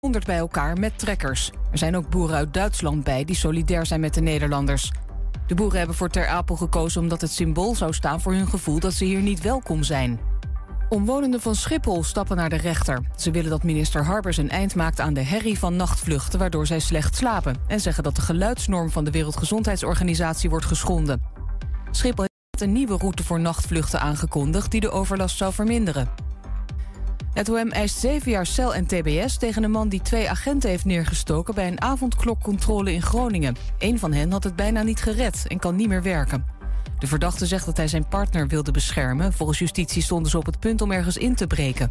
100 bij elkaar met trekkers. Er zijn ook boeren uit Duitsland bij die solidair zijn met de Nederlanders. De boeren hebben voor Ter Apel gekozen omdat het symbool zou staan voor hun gevoel dat ze hier niet welkom zijn. Omwonenden van Schiphol stappen naar de rechter. Ze willen dat minister Harbers een eind maakt aan de herrie van nachtvluchten waardoor zij slecht slapen en zeggen dat de geluidsnorm van de Wereldgezondheidsorganisatie wordt geschonden. Schiphol heeft een nieuwe route voor nachtvluchten aangekondigd die de overlast zou verminderen. Het OM eist zeven jaar cel en tbs tegen een man die twee agenten heeft neergestoken bij een avondklokcontrole in Groningen. Een van hen had het bijna niet gered en kan niet meer werken. De verdachte zegt dat hij zijn partner wilde beschermen. Volgens justitie stonden ze op het punt om ergens in te breken.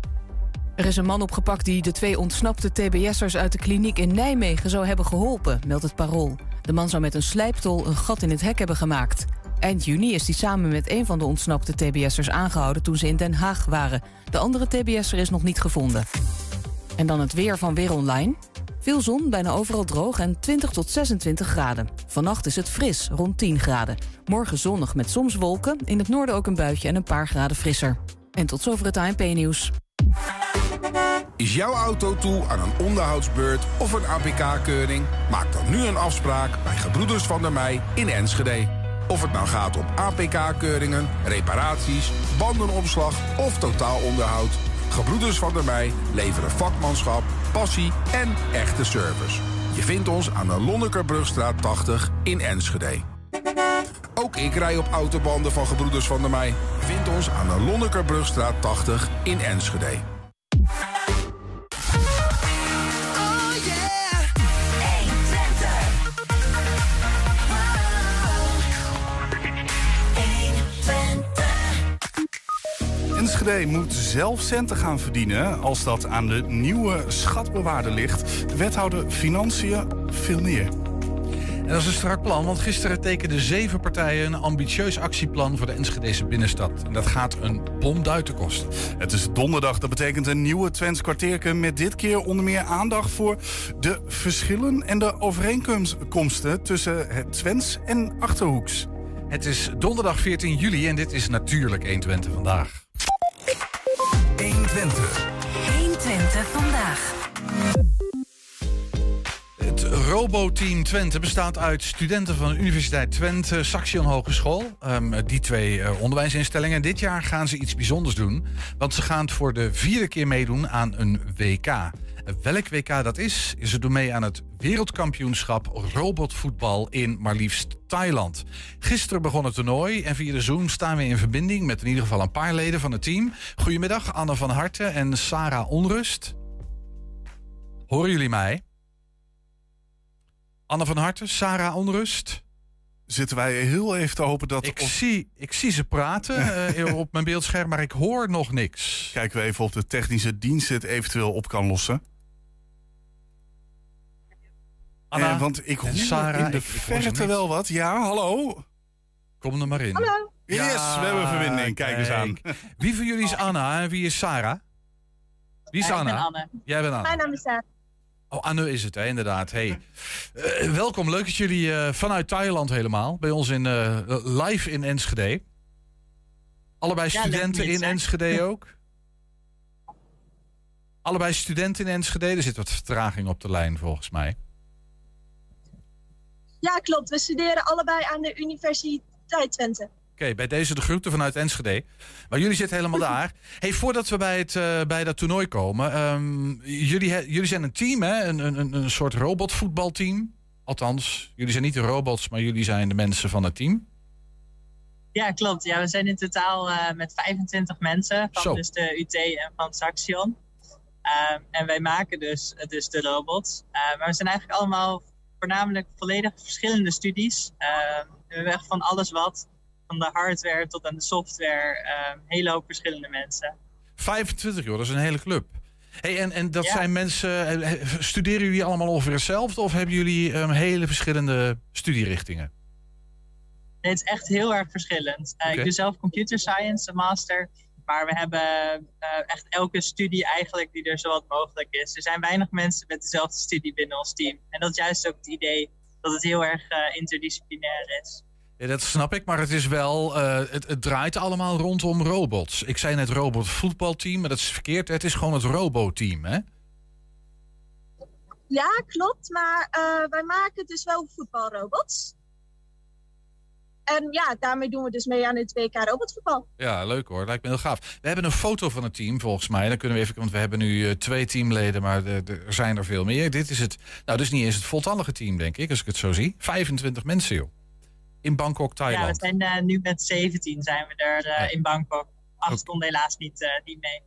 Er is een man opgepakt die de twee ontsnapte tbs'ers uit de kliniek in Nijmegen zou hebben geholpen, meldt het parool. De man zou met een slijptol een gat in het hek hebben gemaakt. Eind juni is hij samen met een van de ontsnapte tbs'ers aangehouden toen ze in Den Haag waren. De andere tbs'er is nog niet gevonden. En dan het weer van Weer Online. Veel zon, bijna overal droog en 20 tot 26 graden. Vannacht is het fris, rond 10 graden. Morgen zonnig met soms wolken, in het noorden ook een buitje en een paar graden frisser. En tot zover het ANP-nieuws. Is jouw auto toe aan een onderhoudsbeurt of een APK-keuring? Maak dan nu een afspraak bij Gebroeders van der Mei in Enschede. Of het nou gaat om APK-keuringen, reparaties, bandenopslag of totaalonderhoud. Gebroeders van der Mei leveren vakmanschap, passie en echte service. Je vindt ons aan de Lonnekerbrugstraat 80 in Enschede. Ook ik rij op autobanden van Gebroeders van der Mei. Vind ons aan de Lonnekerbrugstraat 80 in Enschede. Moet zelf centen gaan verdienen als dat aan de nieuwe schatbewaarder ligt. De wethouder Financiën veel meer. En dat is een strak plan, want gisteren tekenden zeven partijen een ambitieus actieplan voor de Enschedese binnenstad. En dat gaat een bomduiten kosten. Het is donderdag, dat betekent een nieuwe Twents kwartierken met dit keer onder meer aandacht voor de verschillen en de overeenkomsten tussen het Twents en Achterhoeks. Het is donderdag 14 juli en dit is natuurlijk 120 vandaag. 120. 120 vandaag. Het Roboteam Twente bestaat uit studenten van de Universiteit Twente, Saxion Hogeschool. Ehm, die twee eh, onderwijsinstellingen. Dit jaar gaan ze iets bijzonders doen. Want ze gaan het voor de vierde keer meedoen aan een WK. Welk WK dat is, ze doen mee aan het wereldkampioenschap robotvoetbal in maar liefst Thailand. Gisteren begon het toernooi en via de Zoom staan we in verbinding met in ieder geval een paar leden van het team. Goedemiddag, Anne van Harten en Sarah Onrust. Horen jullie mij? Anne van Harten, Sarah Onrust. Zitten wij heel even te hopen dat... Ik, zie, ik zie ze praten eh, op mijn beeldscherm, maar ik hoor nog niks. Kijken we even of de technische dienst het eventueel op kan lossen. Anna Eh, want ik hoor Sarah, in de ik- verte wel wat. Ja, hallo. Kom er maar in. Hallo. Yes, we hebben verbinding. Kijk eens aan. Wie van jullie is Anna en wie is Sarah? Wie is Anna? ben Anne. Jij bent Anna. Mijn naam is Sarah. Oh, Anne is het, hè, inderdaad. Hey. Eh, welkom, leuk dat jullie eh, vanuit Thailand helemaal bij ons in, eh, live in Enschede. Allebei Ja, studenten in zijn. Enschede ook? Allebei studenten in Enschede. Er zit wat vertraging op de lijn volgens mij. Ja, klopt. We studeren allebei aan de Universiteit Twente. Oké, bij deze de groeten vanuit Enschede. Maar jullie zitten helemaal daar. Hey, voordat we bij, het, eh, bij dat toernooi komen. ehm, jullie, he- jullie zijn een team, hè? Een, een, een- een soort robotvoetbalteam. Althans, jullie zijn niet de robots, maar jullie zijn de mensen van het team. Ja, klopt. Ja, we zijn in totaal eh, met 25 mensen van Zo. dus de UT en van Saxion. Ehm, en wij maken dus, dus de robots. Eh, maar we zijn eigenlijk allemaal voornamelijk volledig verschillende studies. Ehm, we hebben echt van alles wat. Van de hardware tot aan de software. Ehm hele hoop verschillende mensen. 25 joh, dat is een hele club. Hey, en, en dat Ja. zijn mensen. eh, eh, Studeren jullie allemaal ongeveer hetzelfde? Of hebben jullie ehm, hele verschillende studierichtingen? Nee, Het is echt heel erg verschillend. Eh. Ik doe zelf computer science, een master. Maar we hebben eh, echt elke studie eigenlijk die er zowat mogelijk is. Er zijn weinig mensen met dezelfde studie binnen ons team. En dat is juist ook het idee dat het heel erg eh, interdisciplinair is. Ja, dat snap ik, maar het is wel. eh, het, het draait allemaal rondom robots. Ik zei net robotvoetbalteam, maar dat is verkeerd. Het is gewoon het roboteam, hè? Ja, klopt. Maar eh, wij maken dus wel voetbalrobots. En ja, daarmee doen we dus mee aan het WK robotvoetbal. Ja, leuk hoor. Lijkt me heel gaaf. We hebben een foto van het team volgens mij. Dan kunnen we even, want we hebben nu eh, twee teamleden, maar er zijn er veel meer. Dit is het, nou, dus niet eens het voltallige team, denk ik, als ik het zo zie. 25 mensen, joh. In Bangkok, Ja, we Thailand. zijn eh, nu met 17 zijn we er eh, Ja. in Bangkok. Acht konden helaas niet, eh, niet mee.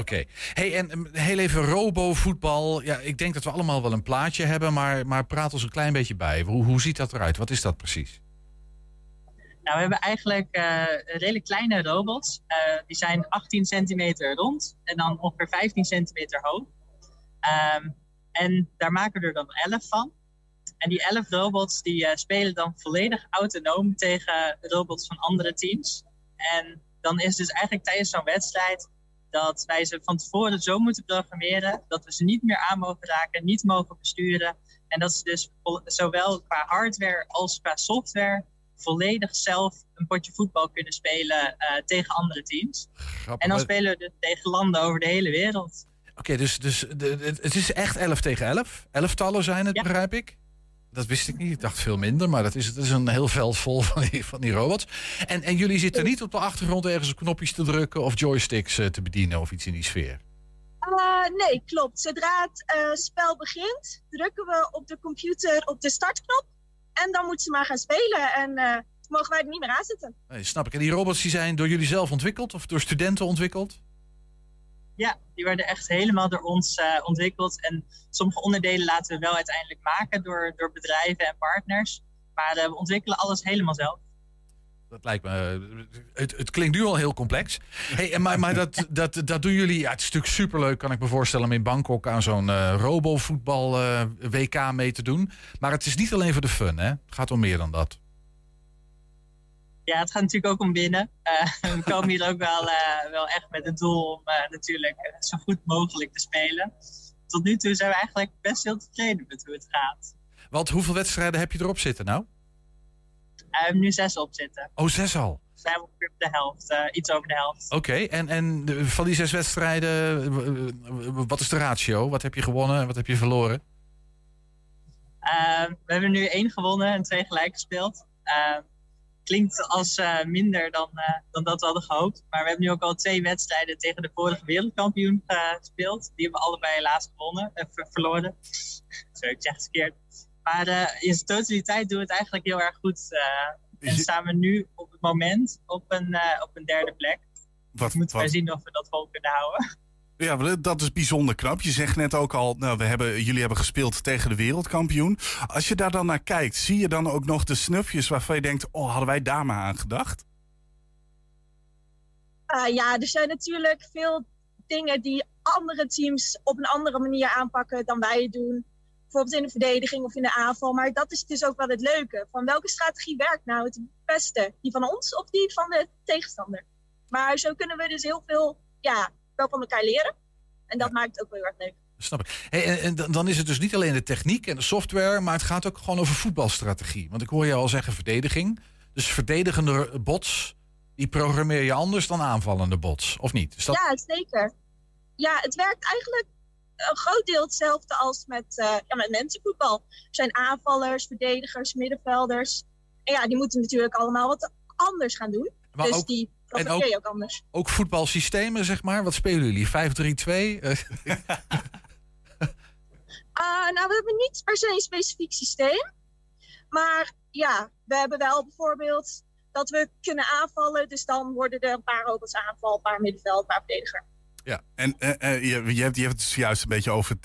Oké. Hey, en um, heel even robo-voetbal. Ja, ik denk dat we allemaal wel een plaatje hebben, maar, maar praat ons een klein beetje bij. Hoe, hoe ziet dat eruit? Wat is dat precies? Nou, we hebben eigenlijk eh, redelijk kleine robots. Eh, die zijn 18 centimeter rond en dan ongeveer 15 centimeter hoog. Ehm, en daar maken we er dan 11 van. En die 11 robots die eh, spelen dan volledig autonoom tegen robots van andere teams. En dan is dus eigenlijk tijdens zo'n wedstrijd dat wij ze van tevoren zo moeten programmeren dat we ze niet meer aan mogen raken, niet mogen besturen. En dat ze dus zowel qua hardware als qua software volledig zelf een potje voetbal kunnen spelen eh, tegen andere teams. Grappig. En dan spelen we dus tegen landen over de hele wereld. Oké, dus, dus de, het het is echt 11 tegen 11. Elftallen zijn het, Ja. begrijp ik? Dat wist ik niet. Ik dacht veel minder, maar dat is, het is een heel veld vol van die, van die robots. En, en jullie zitten niet op de achtergrond ergens op knopjes te drukken of joysticks eh, te bedienen of iets in die sfeer. Eh, nee, klopt. Zodra het eh, spel begint, drukken we op de computer op de startknop. En dan moeten ze maar gaan spelen. En eh, mogen wij er niet meer aan zitten. Nee, snap ik. En die robots die zijn door jullie zelf ontwikkeld of door studenten ontwikkeld? Ja, die werden echt helemaal door ons eh, ontwikkeld. En sommige onderdelen laten we wel uiteindelijk maken door, door bedrijven en partners. Maar eh, we ontwikkelen alles helemaal zelf. Dat lijkt me. Het, het klinkt nu al heel complex. Hey, en maar maar dat, dat, dat doen jullie. Ja, het is natuurlijk superleuk, kan ik me voorstellen, om in Bangkok aan zo'n eh robovoetbal eh, WK mee te doen. Maar het is niet alleen voor de fun, hè? Het gaat om meer dan dat. Ja, het gaat natuurlijk ook om winnen. Eh, we komen hier ook wel, eh, wel echt met het doel om eh, natuurlijk zo goed mogelijk te spelen. Tot nu toe zijn we eigenlijk best heel tevreden met hoe het gaat. Want hoeveel wedstrijden heb je erop zitten nou? Eh, we hebben nu zes op zitten. Oh, zes al. We zijn ongeveer op de helft, eh, iets over de helft. Oké, en, en van die zes wedstrijden, wat is de ratio? Wat heb je gewonnen en wat heb je verloren? Eh, we hebben nu één gewonnen en twee gelijk gespeeld. Eh, klinkt als eh, minder dan, dan dat we hadden gehoopt. Maar we hebben nu ook al twee wedstrijden tegen de vorige wereldkampioen gespeeld. Die hebben we allebei helaas gewonnen, ver- verloren. Sorry, ik zeg het verkeerd. Maar eh, in zijn totaliteit doen we het eigenlijk heel erg goed. eh, en je- staan we nu op het moment op een, eh, op een derde plek. Wat, Moeten wij wat, zien of we dat vol kunnen houden. ja, dat is bijzonder knap. Je zegt net ook al, nou, we hebben, jullie hebben gespeeld tegen de wereldkampioen. Als je daar dan naar kijkt, zie je dan ook nog de snufjes waarvan je denkt, oh, hadden wij daar maar aan gedacht? Eh, ja, er zijn natuurlijk veel dingen die andere teams op een andere manier aanpakken dan wij doen. Bijvoorbeeld in de verdediging of in de aanval. Maar dat is dus ook wel het leuke. Van welke strategie werkt nou het beste? Die van ons of die van de tegenstander? Maar zo kunnen we dus heel veel ja, wel van elkaar leren. En dat maakt het ook wel heel erg leuk. Snap ik. Hey, en, en dan- is het dus niet alleen de techniek en de software, maar het gaat ook gewoon over voetbalstrategie. Want ik hoor je al zeggen verdediging. Dus verdedigende bots, die programmeer je anders dan aanvallende bots, of niet? Dat... Ja, zeker. Ja, het werkt eigenlijk een groot deel hetzelfde als met, eh, ja, met mensenvoetbal. Er zijn aanvallers, verdedigers, middenvelders. En ja, die moeten natuurlijk allemaal wat anders gaan doen. maar dus ook, die ook- je ook anders. ook voetbalsystemen, zeg maar. Wat spelen jullie? 5-3-2? Eh, Ah, nou, we hebben niet per se een specifiek systeem. Maar ja, we hebben wel bijvoorbeeld dat we kunnen aanvallen. Dus dan worden er een paar robots aanval, een paar middenveld, een paar verdediger. Ja, en eh, eh, je, hebt, je hebt het juist een beetje over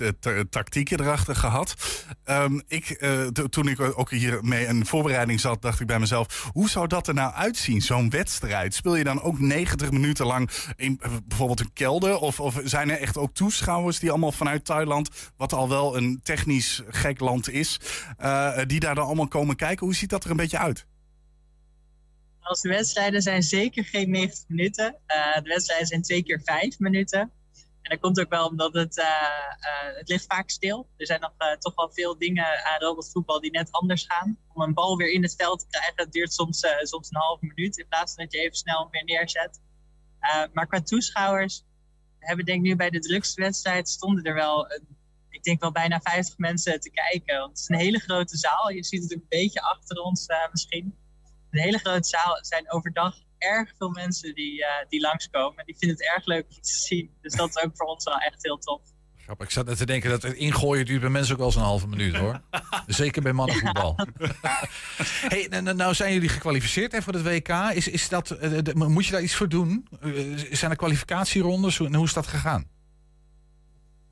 tactieken erachter gehad. Ehm, ik, eh, to- toen ik ook hier mee in voorbereiding zat, dacht ik bij mezelf: hoe zou dat er nou uitzien, zo'n wedstrijd? Speel je dan ook 90 minuten lang in bijvoorbeeld een kelder? Of, of zijn er echt ook toeschouwers die allemaal vanuit Thailand, wat al wel een technisch gek land is, die daar dan allemaal komen kijken? Hoe ziet dat er een beetje uit? Als de wedstrijden zijn zeker geen 90 minuten. Eh, de wedstrijden zijn twee keer vijf minuten. En dat komt ook wel omdat het, eh, eh, het ligt vaak stil. Er zijn nog toch wel veel dingen aan robotvoetbal die net anders gaan. Om een bal weer in het veld te krijgen, duurt soms, soms een halve minuut. In plaats van dat je even snel weer neerzet. Maar qua toeschouwers hebben denk ik nu bij de drukste wedstrijd stonden er wel ik denk wel bijna 50 mensen te kijken. Want het is een hele grote zaal. Je ziet het een beetje achter ons uh, misschien. Een hele grote zaal. Er zijn overdag erg veel mensen die, uh, die langskomen. Die vinden het erg leuk om te zien. Dus dat is ook voor ons wel echt heel tof. Grappig. Ik zat net te denken dat het ingooien duurt bij mensen ook wel eens een halve minuut hoor. Zeker bij mannenvoetbal. hey, nou, nou zijn jullie gekwalificeerd hè, voor het WK. Is, is dat, de, moet je daar iets voor doen? Uh, zijn er kwalificatierondes? En hoe is dat gegaan?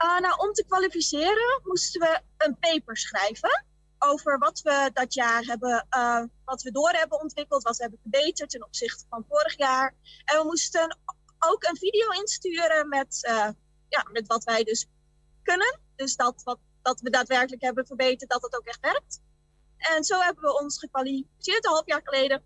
Uh, nou, om te kwalificeren moesten we een paper schrijven over wat we dat jaar hebben, uh, wat we door hebben ontwikkeld, wat we hebben verbeterd ten opzichte van vorig jaar. En we moesten ook een video insturen met, uh, ja, met wat wij dus kunnen. Dus dat, wat, dat we daadwerkelijk hebben verbeterd, dat het ook echt werkt. En zo hebben we ons gekwalificeerd een half jaar geleden.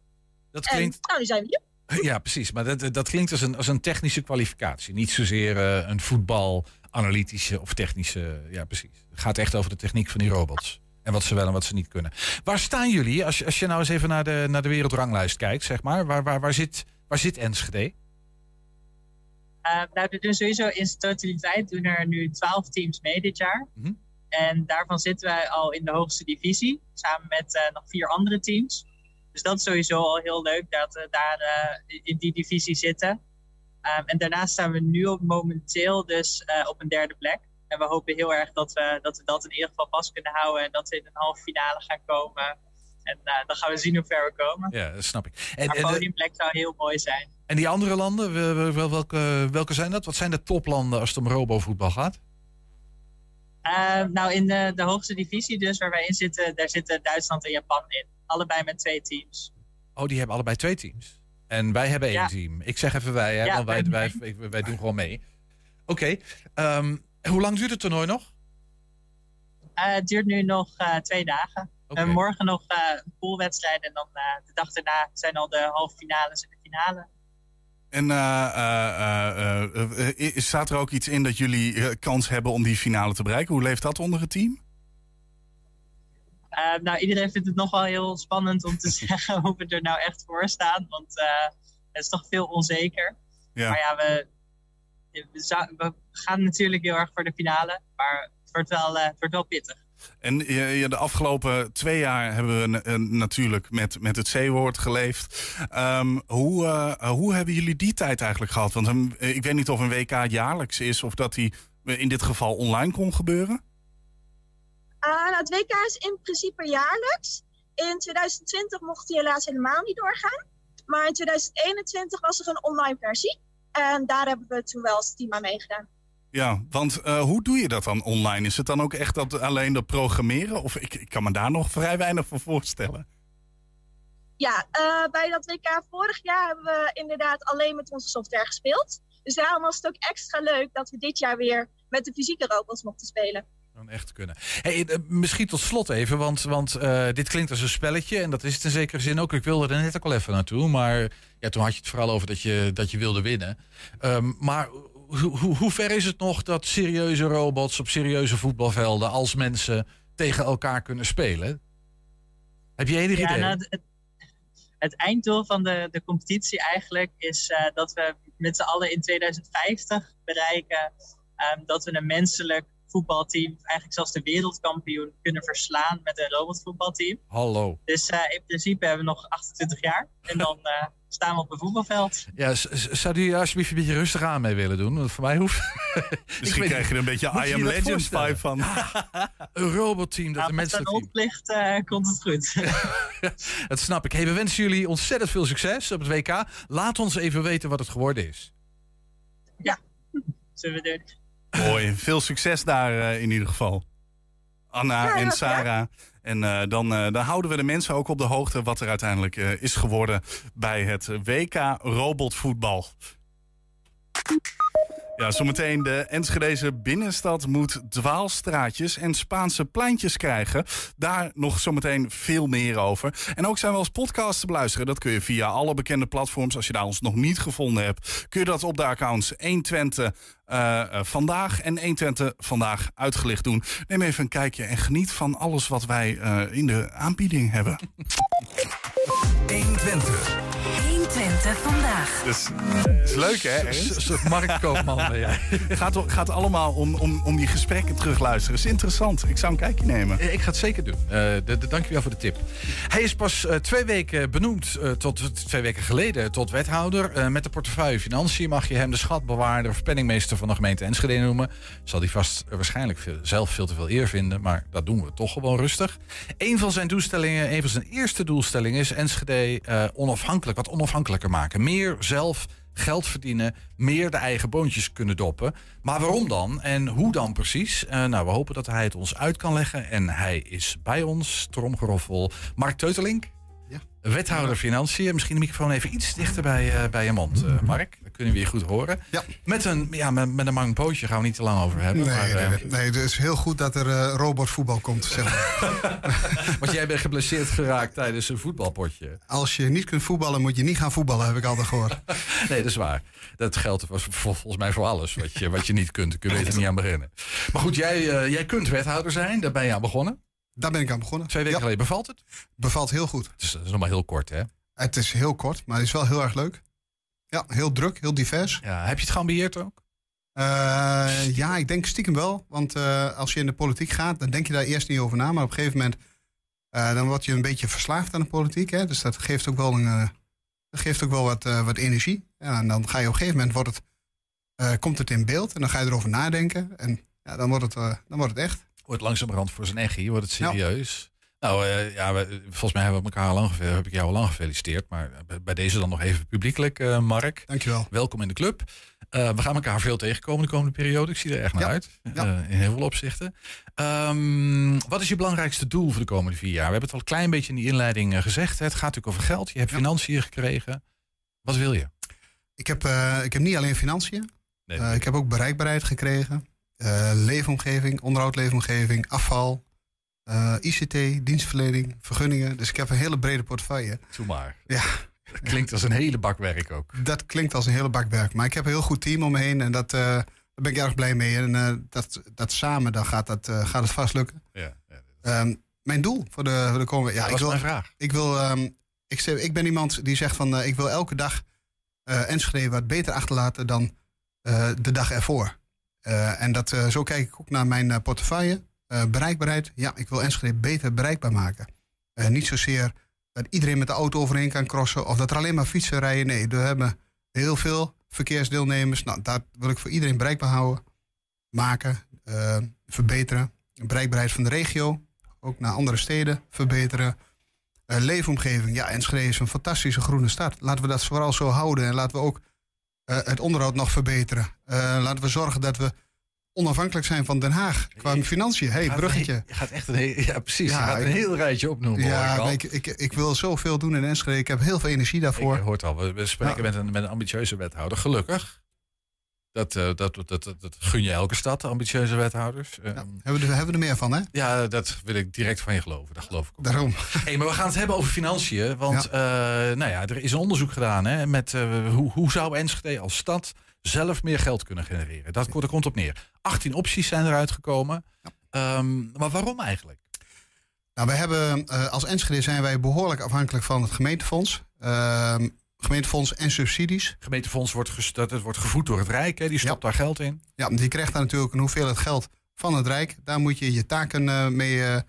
Dat klinkt... En, nou, nu zijn we hier. Ja, precies. Maar dat, dat klinkt als een, als een technische kwalificatie. Niet zozeer uh, een voetbal analytische of technische. Ja, precies. Het gaat echt over de techniek van die robots. En wat ze wel en wat ze niet kunnen. Waar staan jullie, als je, als je nou eens even naar de, naar de wereldranglijst kijkt, zeg maar. Waar, waar, waar, zit, waar zit Enschede? Uh, nou, er doen sowieso in zijn totaliteit doen er nu 12 teams mee dit jaar. Mhm. En daarvan zitten wij al in de hoogste divisie, samen met uh, nog vier andere teams. Dus dat is sowieso al heel leuk dat we daar uh, in die divisie zitten. Um, en daarnaast staan we nu op momenteel dus op een derde plek. En we hopen heel erg dat we, dat we dat in ieder geval vast kunnen houden. En dat we in een halve finale gaan komen. En uh, dan gaan we zien hoe ver we komen. Ja, dat snap ik. En, maar podiumplek zou heel mooi zijn. En die andere landen, welke, welke zijn dat? Wat zijn de toplanden als het om robovoetbal gaat? Uh, nou, in de, de hoogste divisie dus, waar wij in zitten, daar zitten Duitsland en Japan in. Allebei met twee teams. Oh, die hebben allebei twee teams? En wij hebben één ja. team. Ik zeg even wij, hè, Ja, want wij, wij- wij, doen gewoon mee. Oké, ehm, hoe lang duurt het toernooi nog? Uh, het duurt nu nog uh, twee dagen. Morgen nog uh, een poolwedstrijd. En dan uh, de dag daarna zijn al de halve finales en de finale. En eh, eh, eh, eh, staat er ook iets in dat jullie eh, kans hebben om die finale te bereiken? Hoe leeft dat onder het team? Uh, nou, iedereen vindt het nog wel heel spannend om te zeggen hoe we er nou echt voor staan. Want uh, het is toch veel onzeker. Ja. Maar ja, we, we, gaan natuurlijk heel erg voor de finale. Maar het wordt wel, eh, het wordt wel pittig. En eh, ja, de afgelopen twee jaar hebben we eh, natuurlijk met, met het C-woord geleefd. Ehm, hoe, eh, hoe hebben jullie die tijd eigenlijk gehad? Want een- eh, ik weet niet of een WK jaarlijks is of dat die in dit geval online kon gebeuren. Uh, nou, het WK is in principe jaarlijks. In 2020 mocht hij helaas helemaal niet doorgaan. Maar in 2021 was er een online versie. En daar hebben we toen wel als team aan meegedaan. Ja, want eh, hoe doe je dat dan online? Is het dan ook echt dat, alleen dat programmeren? Of ik, ik kan me daar nog vrij weinig voor voorstellen. Ja, uh, bij dat WK vorig jaar hebben we inderdaad alleen met onze software gespeeld. Dus daarom was het ook extra leuk dat we dit jaar weer met de fysieke robots mochten spelen. Om echt kunnen. Hey, eh, misschien tot slot even, want, want eh, dit klinkt als een spelletje. En dat is het in zekere zin ook. Ik wilde er net ook al even naartoe. Maar ja, toen had je het vooral over dat je, dat je wilde winnen. Ehm, maar hoe, hoe, hoe ver is het nog dat serieuze robots op serieuze voetbalvelden... als mensen tegen elkaar kunnen spelen? Heb je enig Ja, idee? nou, het, het einddoel van de, de competitie eigenlijk is uh, dat we met z'n allen in 2050 bereiken um, dat we een menselijk voetbalteam, eigenlijk zelfs de wereldkampioen, kunnen verslaan met een robotvoetbalteam. Hallo. Dus uh, in principe hebben we nog 28 jaar en dan uh, staan we op een voetbalveld. Ja, zou u alsjeblieft een beetje rustig aan mee willen doen? Want voor mij hoeft... Misschien weet krijg je er een beetje Moet je I je Am Legend vibe van. een robotteam dat zijn menselijk team... plicht uh, komt het goed. Dat snap ik. Hey, we wensen jullie ontzettend veel succes op het WK. Laat ons even weten wat het geworden is. Zullen we doen? Mooi, veel succes daar uh, in ieder geval. Anna Ja, en ja, Sarah. En uh, dan, uh, dan houden we de mensen ook op de hoogte wat er uiteindelijk is geworden bij het WK robotvoetbal. Ja, zometeen de Enschedeze binnenstad moet dwaalstraatjes en Spaanse pleintjes krijgen. Daar nog zometeen veel meer over. En ook zijn we als podcast te beluisteren. Dat kun je via alle bekende platforms. Als je daar ons nog niet gevonden hebt, kun je dat op de accounts 120 uh, uh, vandaag en 120 vandaag uitgelicht doen. Neem even een kijkje en geniet van alles wat wij uh, in de aanbieding hebben. 120. 120. Twente vandaag. Dus, is leuk hè? Marktkoopman ben jij. Gaat, gaat allemaal om, om, om die gesprekken terugluisteren. Is interessant. Ik zou een kijkje nemen. Eh, Ik ga het zeker doen. Eh de, de, dankjewel voor de tip. Hij is pas eh, twee weken benoemd, eh, tot, twee weken geleden, tot wethouder. Eh, met de portefeuille Financiën mag je hem de schatbewaarder of penningmeester van de gemeente Enschede noemen. Zal hij vast eh, waarschijnlijk veel- zelf veel te veel eer vinden, maar dat doen we toch gewoon rustig. Een van zijn doelstellingen, een van zijn eerste doelstellingen is Enschede eh, onafhankelijk, wat onafhankelijker maken. Meer zelf geld verdienen, meer de eigen boontjes kunnen doppen. Maar waarom dan en hoe dan precies? Eh, nou, we hopen dat hij het ons uit kan leggen. En hij is bij ons, tromgeroffel, Mark Teutelink. Ja. Wethouder Financiën. Misschien de microfoon even iets dichter bij, eh, bij je mond, eh, Mark. Dan kunnen we je goed horen. Ja. Met, een, ja, met, met een mang pootje gaan we niet te lang over hebben. Nee, maar, nee, eh, nee, nee, het is heel goed dat er eh, robotvoetbal komt. Zeg maar. Want jij bent geblesseerd geraakt tijdens een voetbalpotje. Als je niet kunt voetballen, moet je niet gaan voetballen, heb ik altijd gehoord. Nee, dat is waar. Dat geldt vol- volgens mij voor alles wat je, wat je niet kunt. Daar kun je beter niet aan beginnen. Maar goed, jij, jij kunt wethouder zijn. Daar ben je aan begonnen. Daar ben ik aan begonnen. Twee weken Ja, geleden bevalt het. bevalt heel goed. Het is, dat is nog maar heel kort, hè? Het is heel kort, maar het is wel heel erg leuk. Ja, heel druk, heel divers. Ja, heb je het geambieerd ook? Eh, ja, ik denk stiekem wel. Want eh, als je in de politiek gaat, dan denk je daar eerst niet over na. Maar op een gegeven moment, eh, dan word je een beetje verslaafd aan de politiek. Hè? Dus dat geeft ook wel, een, geeft ook wel wat, wat energie. Ja, en dan ga je op een gegeven moment, wordt het, komt het in beeld. En dan ga je erover nadenken. En ja, dan, wordt het, dan wordt het echt. Wordt langzamerhand voor zijn echi, wordt het serieus. Nou eh, ja, we- volgens mij hebben we elkaar al lang, heb ik jou al lang gefeliciteerd. Maar bij- deze dan nog even publiekelijk, eh, Mark. Dankjewel. Welkom in de club. Eh, we gaan elkaar veel tegenkomen de komende periode. Ik zie er echt naar Ja. uit. Ja. in heel veel opzichten. Ehm, wat is je belangrijkste doel voor de komende vier jaar? We hebben het al een klein beetje in die inleiding gezegd. Het gaat natuurlijk over geld. Je hebt Ja. financiën gekregen. Wat wil je? Ik heb, ik heb niet alleen financiën. Nee, ik heb ook bereikbaarheid gekregen. Eh, leefomgeving, onderhoud leefomgeving, afval, eh, ICT, dienstverlening, vergunningen. Dus ik heb een hele brede portefeuille. Doe maar. Ja. Klinkt als een hele bak werk ook. Dat klinkt als een hele bak werk. Maar ik heb een heel goed team om me heen en dat, eh, daar ben ik erg blij mee. En dat, dat samen, dan gaat, dat, gaat het vast lukken. Ja, ja. Ehm, mijn doel voor de, voor de komende... Ja, dat ik wil, mijn vraag. ik, wil ehm, ik, zeg- ik ben iemand die zegt van... ik wil elke dag Enschede wat beter achterlaten dan de dag ervoor. Eh, en dat, eh, zo kijk ik ook naar mijn eh, portefeuille. Bereikbaarheid, ja, ik wil Enschede beter bereikbaar maken. Niet zozeer dat iedereen met de auto overheen kan crossen... of dat er alleen maar fietsen rijden. Nee, we hebben heel veel verkeersdeelnemers. Nou, dat wil ik voor iedereen bereikbaar houden. Maken, verbeteren. Bereikbaarheid van de regio, ook naar andere steden verbeteren. Leefomgeving, ja, Enschede is een fantastische groene stad. Laten we dat vooral zo houden en laten we ook eh, het onderhoud nog verbeteren. Eh, laten we zorgen dat we onafhankelijk zijn van Den Haag qua Je- financiën. hey, Gaat- bruggetje. Je gaat echt een, heel, ja, precies. Ja, je gaat een heel rijtje opnoemen. Ja, ik, ik, ik wil zoveel doen in Enschede. Ik heb heel veel energie daarvoor. Ik hoort al, we, we spreken Ja. met, een, met een ambitieuze wethouder. Gelukkig. Dat, eh, dat, dat, dat, dat gun je elke stad, ambitieuze wethouders. Ehm, Ja, hebben, we er, hebben we er meer van, hè? ja, dat wil ik direct van je geloven. Dat geloof ik ook. Daarom. Hey, maar we gaan het hebben over financiën. Want eh, nou ja, er is een onderzoek gedaan hè, met eh, hoe, hoe zou Enschede als stad zelf meer geld kunnen genereren. Dat, dat komt op neer. 18 opties zijn eruit gekomen. Ehm, maar waarom eigenlijk? Nou, wij hebben, als Enschede zijn wij behoorlijk afhankelijk van het gemeentefonds. Gemeentefonds en subsidies. Gemeentefonds wordt, dat, het wordt gevoed door het Rijk. Hè, die stopt daar geld in. Ja, die krijgt daar natuurlijk een hoeveelheid geld van het Rijk. Daar moet je je taken eh, mee, eh,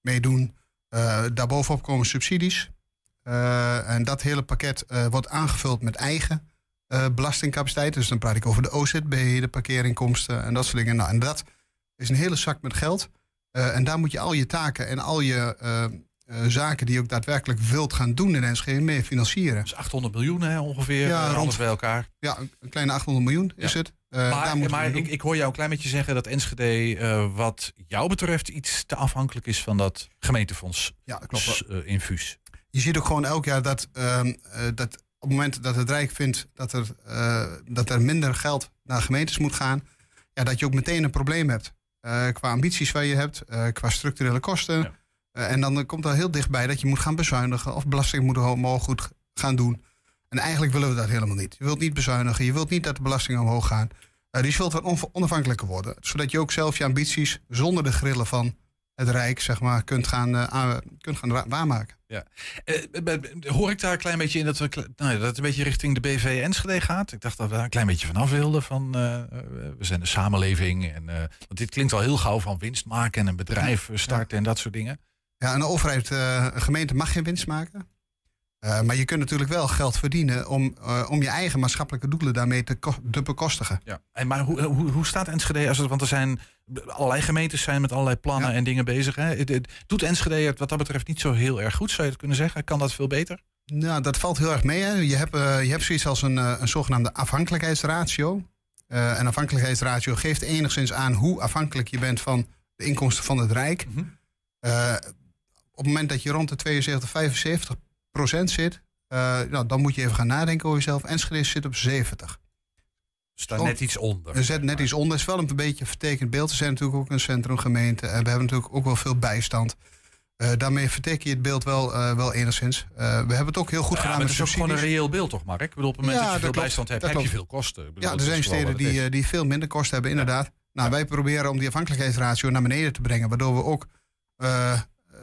mee doen. Eh, daarbovenop komen subsidies. En dat hele pakket wordt aangevuld met eigen belastingcapaciteit. Dus dan praat ik over de OZB, de parkeerinkomsten en dat soort dingen. Nou, en dat is een hele zak met geld. En daar moet je al je taken en al je eh, zaken die je ook daadwerkelijk wilt gaan doen in Enschede mee financieren. Dus 800 miljoen hè, ongeveer. Ja, eh, rond. bij elkaar. Ja, een- kleine 800 miljoen is het. Eh, maar maar ik, ik hoor jou een klein beetje zeggen dat Enschede, wat jou betreft, iets te afhankelijk is van dat gemeentefonds ja, klopt. infuus. je ziet ook gewoon elk jaar dat, ehm, eh, dat op het moment dat het Rijk vindt dat er, dat er minder geld naar gemeentes moet gaan, ja, dat je ook meteen een probleem hebt. Qua ambities waar je hebt, qua structurele kosten. Ja. Eh, en dan komt er heel dichtbij dat je moet gaan bezuinigen of belasting moet omhoog goed gaan doen. En eigenlijk willen we dat helemaal niet. Je wilt niet bezuinigen, je wilt niet dat de belastingen omhoog gaan. Dus je wilt wat onaf- onafhankelijker worden. Zodat je ook zelf je ambities zonder de grillen van het Rijk zeg maar, kunt gaan, eh, kunt gaan waarmaken. Ja. Hoor ik daar een klein beetje in dat, we, nou, dat het een beetje richting de BV Enschede gaat? Ik dacht dat we daar een klein beetje vanaf wilden. Van, we zijn de samenleving. En, want dit klinkt al heel gauw van winst maken en een bedrijf starten en dat soort dingen. Ja, een overheid, eh, een gemeente mag geen winst maken. Eh, maar je kunt natuurlijk wel geld verdienen om, eh, om je eigen maatschappelijke doelen daarmee te, te bekostigen. Ja. En, maar hoe, hoe, hoe staat Enschede? Als het, want er zijn allerlei gemeentes zijn met allerlei plannen Ja. en dingen bezig. Hè? Het- het- Doet Enschede het wat dat betreft niet zo heel erg goed? Zou je het kunnen zeggen? Kan dat veel beter? Nou, dat valt heel erg mee. Hè. Je, hebt, je hebt zoiets als een, een zogenaamde afhankelijkheidsratio. Eh, en afhankelijkheidsratio geeft enigszins aan hoe afhankelijk je bent van de inkomsten van het Rijk. Eh, op het moment dat je rond de 72, 75 procent zit, eh, nou, dan moet je even gaan nadenken over jezelf. Enschede zit op 70. Staat Oh. net iets onder. Er zit net iets onder. Het is wel een beetje een vertekend beeld. We zijn natuurlijk ook een centrumgemeente. En we hebben natuurlijk ook wel veel bijstand. Eh, daarmee verteken je het beeld wel, eh, wel enigszins. Eh, we hebben het ook heel goed Ja, gedaan maar met het is ook gewoon een reëel beeld, toch, Mark? Ik bedoel, op het moment Ja, dat je veel klopt. bijstand hebt, heb je veel kosten. Bedoel, Ja, er zijn steden die, eh, die veel minder kosten hebben, inderdaad. Nou, wij proberen om die afhankelijkheidsratio naar beneden te brengen. Waardoor we ook eh,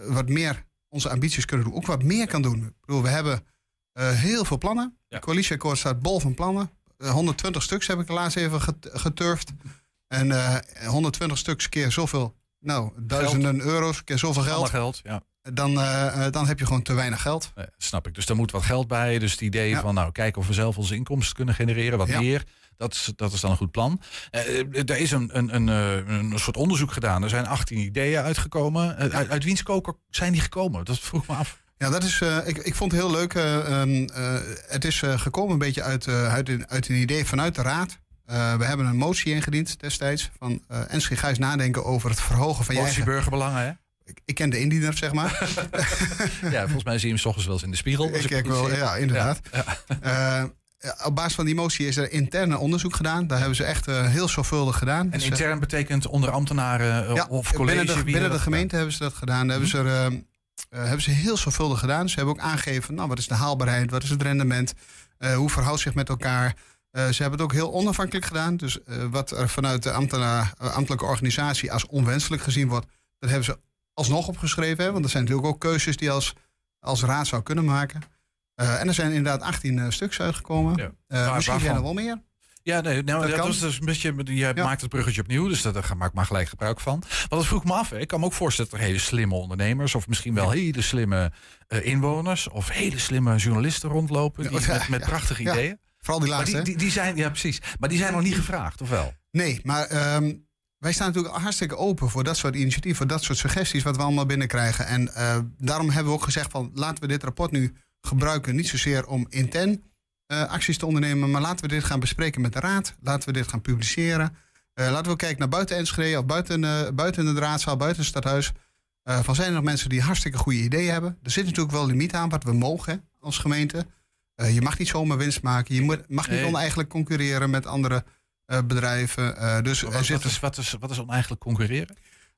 wat meer onze ambities kunnen doen. Ook wat meer kan doen. Ik bedoel, we hebben eh, heel veel plannen. Ja. Het coalitieakkoord staat bol van plannen. Eh, 120 stuks heb ik laatst even get- geturfd. En eh 120 stuks keer zoveel, nou, duizenden euro's, keer zoveel geld. geld, ja. Dan, eh, eh, dan heb je gewoon te weinig geld. Nee, snap ik. Dus daar moet wat geld bij. Dus het idee Ja. van, nou, kijken of we zelf onze inkomsten kunnen genereren, wat Ja. meer. Dat is, dat is dan een goed plan. Eh, eh, er is een, een, een, eh, een soort onderzoek gedaan. Er zijn 18 ideeën uitgekomen. Uit, uit wiens koker zijn die gekomen? Dat vroeg me af. Ja, dat is, ik, ik vond het heel leuk. eh, ehm, eh, het is gekomen een beetje uit, uit, een, uit een idee vanuit de Raad. We hebben een motie ingediend destijds. Van uh, eens nadenken over het verhogen van je eigen... burgerbelangen, hè? Ik, ik ken de indiener, zeg maar. Ja, volgens mij zie je hem 's ochtends wel eens in de spiegel. ik kijk wel, ja, inderdaad. Ja, ja, op basis van die motie is er interne onderzoek gedaan. Daar hebben ze echt eh, heel zorgvuldig gedaan. En Dus, eh, intern betekent onder ambtenaren eh, ja, of college. binnen de, binnen de gemeente hebben ze dat gedaan. Daar hebben, ze er, eh, eh, hebben ze heel zorgvuldig gedaan. Ze hebben ook aangegeven, nou, wat is de haalbaarheid, wat is het rendement, eh, hoe verhoudt zich met elkaar. Eh, ze hebben het ook heel onafhankelijk gedaan. Dus eh, wat er vanuit de eh, ambtelijke organisatie als onwenselijk gezien wordt, dat hebben ze alsnog opgeschreven. Hè? Want dat zijn natuurlijk ook keuzes die je als, als raad zou kunnen maken. Eh, en er zijn inderdaad 18 eh, stuks uitgekomen. Ja. Eh, Waar- misschien zijn er wel meer. Ja, nee, nou, Dat dat, was dus een beetje. Je Ja. maakt het bruggetje opnieuw, dus daar maak ik maar gelijk gebruik van. Want dat vroeg me af. hè. Ik kan me ook voorstellen dat er hele slimme ondernemers, of misschien wel hele slimme inwoners, of hele slimme journalisten rondlopen. Die, Ja, met, prachtige ideeën. Vooral die laatste. die, die, die zijn, ja, precies. Maar die zijn nog niet gevraagd, of wel? Nee, maar ehm, wij staan natuurlijk hartstikke open voor dat soort initiatieven, voor dat soort suggesties wat we allemaal binnenkrijgen. En daarom hebben we ook gezegd van laten we dit rapport nu gebruiken, niet zozeer om intern eh, acties te ondernemen, maar laten we dit gaan bespreken met de raad, laten we dit gaan publiceren. Eh, laten we kijken naar buiten Enschede of buiten, eh, buiten de raadzaal, buiten het stadhuis. Van zijn er nog mensen die hartstikke goede ideeën hebben? Er zit natuurlijk wel limiet aan wat we mogen hè, als gemeente. Je mag niet zomaar winst maken. Je moet, mag niet Nee. oneigenlijk concurreren met andere bedrijven. Dus Wat, wat, is, wat, is, wat is oneigenlijk concurreren?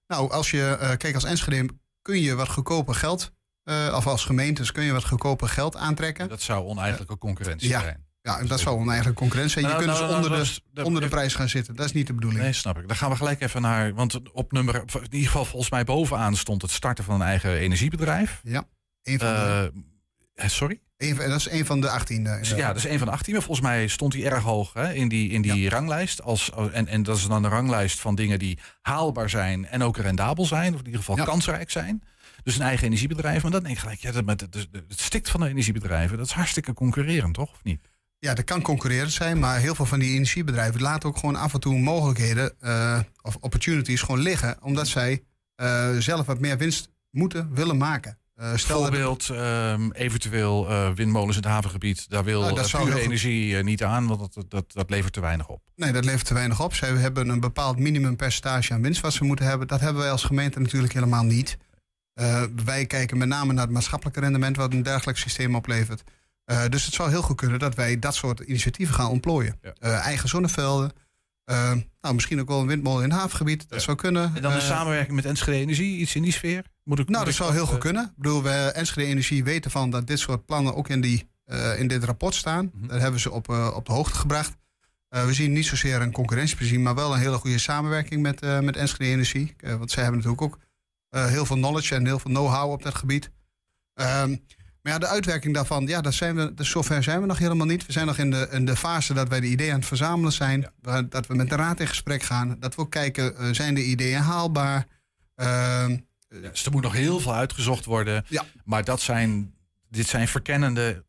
nou, als je, eh kijk, als Enschede kun je wat goedkoper geld, eh, of als gemeentes kun je wat goedkoper geld aantrekken. Dat zou oneigenlijke concurrentie Ja. zijn. Ja, dat zou oneigenlijk concurrentie zijn. Je Nou, kunt nou, dus nou, onder, de, onder de prijs gaan zitten. Dat is niet de bedoeling. Nee, snap ik. Dan gaan we gelijk even naar. Want op nummer. In ieder geval, volgens mij bovenaan stond het starten van een eigen energiebedrijf. Eén van de, Eh, sorry? van- dat is een van de 18. eh, Dus ja, dat is een van de 18. Maar volgens mij stond hij erg hoog hè, in die, in die ranglijst. Als, en, en dat is dan een ranglijst van dingen die haalbaar zijn en ook rendabel zijn. Of in ieder geval Ja. kansrijk zijn. Dus een eigen energiebedrijf. Maar dan denk ik gelijk, ja, dat, met het, stikt van de energiebedrijven. Dat is hartstikke concurrerend, toch? Of niet? Ja, dat kan concurrerend zijn, maar heel veel van die energiebedrijven laten ook gewoon af en toe mogelijkheden eh, of opportunities gewoon liggen, omdat zij eh, zelf wat meer winst moeten willen maken. Stel dat- Bijvoorbeeld ehm, eventueel windmolens in het havengebied. Daar wil Nou, energie niet aan, want dat, dat, dat levert te weinig op. Nee, dat levert te weinig op. Zij hebben een bepaald minimumpercentage aan winst wat ze moeten hebben. Dat hebben wij als gemeente natuurlijk helemaal niet. Eh, wij kijken met name naar het maatschappelijke rendement wat een dergelijk systeem oplevert. Eh, dus het zou heel goed kunnen dat wij dat soort initiatieven gaan ontplooien. Ja. Eh, eigen zonnevelden. Nou, misschien ook wel een windmolen in het havengebied. Dat Ja. zou kunnen. En dan Eh, samenwerking met Enschede Energie, iets in die sfeer? Moet ik, nou, moet dat ik zou heel goed kunnen. Ik bedoel, we Enschede Energie weten van dat dit soort plannen ook in, die, eh, in dit rapport staan. Mhm. Daar hebben ze op, op de hoogte gebracht. Eh, we zien niet zozeer een concurrentieprezien, maar wel een hele goede samenwerking met, eh met Enschede Energie. Want zij hebben natuurlijk ook heel veel knowledge en heel veel know-how op dat gebied. Ehm, maar ja, de uitwerking daarvan, ja, dat zijn we, dus zover zijn we nog helemaal niet. We zijn nog in de, in de fase dat wij de ideeën aan het verzamelen zijn. Dat we met de raad in gesprek gaan. Dat we ook kijken, zijn de ideeën haalbaar? Ehm, ja, dus er moet nog heel veel uitgezocht worden. Ja. Maar dat zijn, dit zijn verkennende,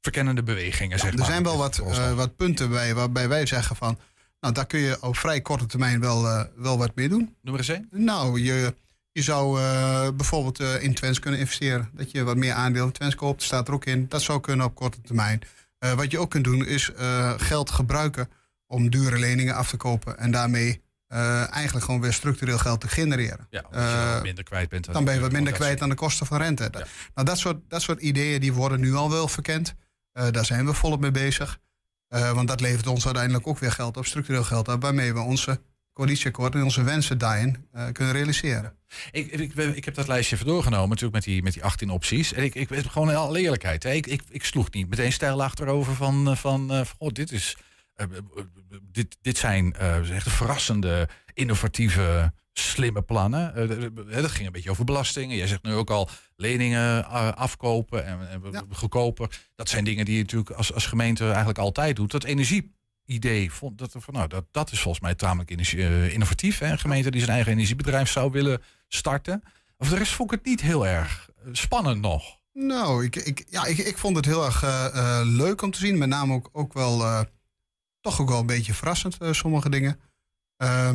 verkennende bewegingen. zeg er maar. zijn wel wat, uh, wat punten bij waarbij wij zeggen van. Nou, daar kun je op vrij korte termijn wel, wel wat mee doen. Noem eens één. Nou, je, je zou uh, bijvoorbeeld in Twens kunnen investeren. Dat je wat meer aandelen in Twens koopt. staat er ook in. Dat zou kunnen op korte termijn. wat je ook kunt doen is geld gebruiken om dure leningen af te kopen. En daarmee eigenlijk gewoon weer structureel geld te genereren. Ja, je uh, minder kwijt bent. Dan ben je wat minder kwijt aan de kosten van rente. Ja. Nou, dat soort, dat soort ideeën die worden nu al wel verkend. Daar zijn we volop mee bezig. want dat levert ons uiteindelijk ook weer geld op, structureel geld op, waarmee we onze coalitieakkoord en onze wensen daarin kunnen realiseren. Ik, ik, ik, heb dat lijstje even doorgenomen, natuurlijk met die, met die 18 opties. En ik, ik gewoon in alle eerlijkheid, hè, ik, ik, ik sloeg niet meteen stijl achterover van, van, van oh, dit is uh, dit, dit zijn echt verrassende, innovatieve, slimme plannen. Dat ging een beetje over belastingen. Jij zegt nu ook al leningen afkopen en, en ja. goedkoper. Dat zijn dingen die je natuurlijk als, als gemeente eigenlijk altijd doet. Dat energieidee, vond dat, van, nou, dat, dat is volgens mij tamelijk innovatief. Hè? Een gemeente die zijn eigen energiebedrijf zou willen starten. Of de rest vond ik het niet heel erg spannend nog. Nou, ik, ik, ja, ik, ik vond het heel erg leuk om te zien. Met name ook, ook wel toch ook wel een beetje verrassend, sommige dingen. Uh,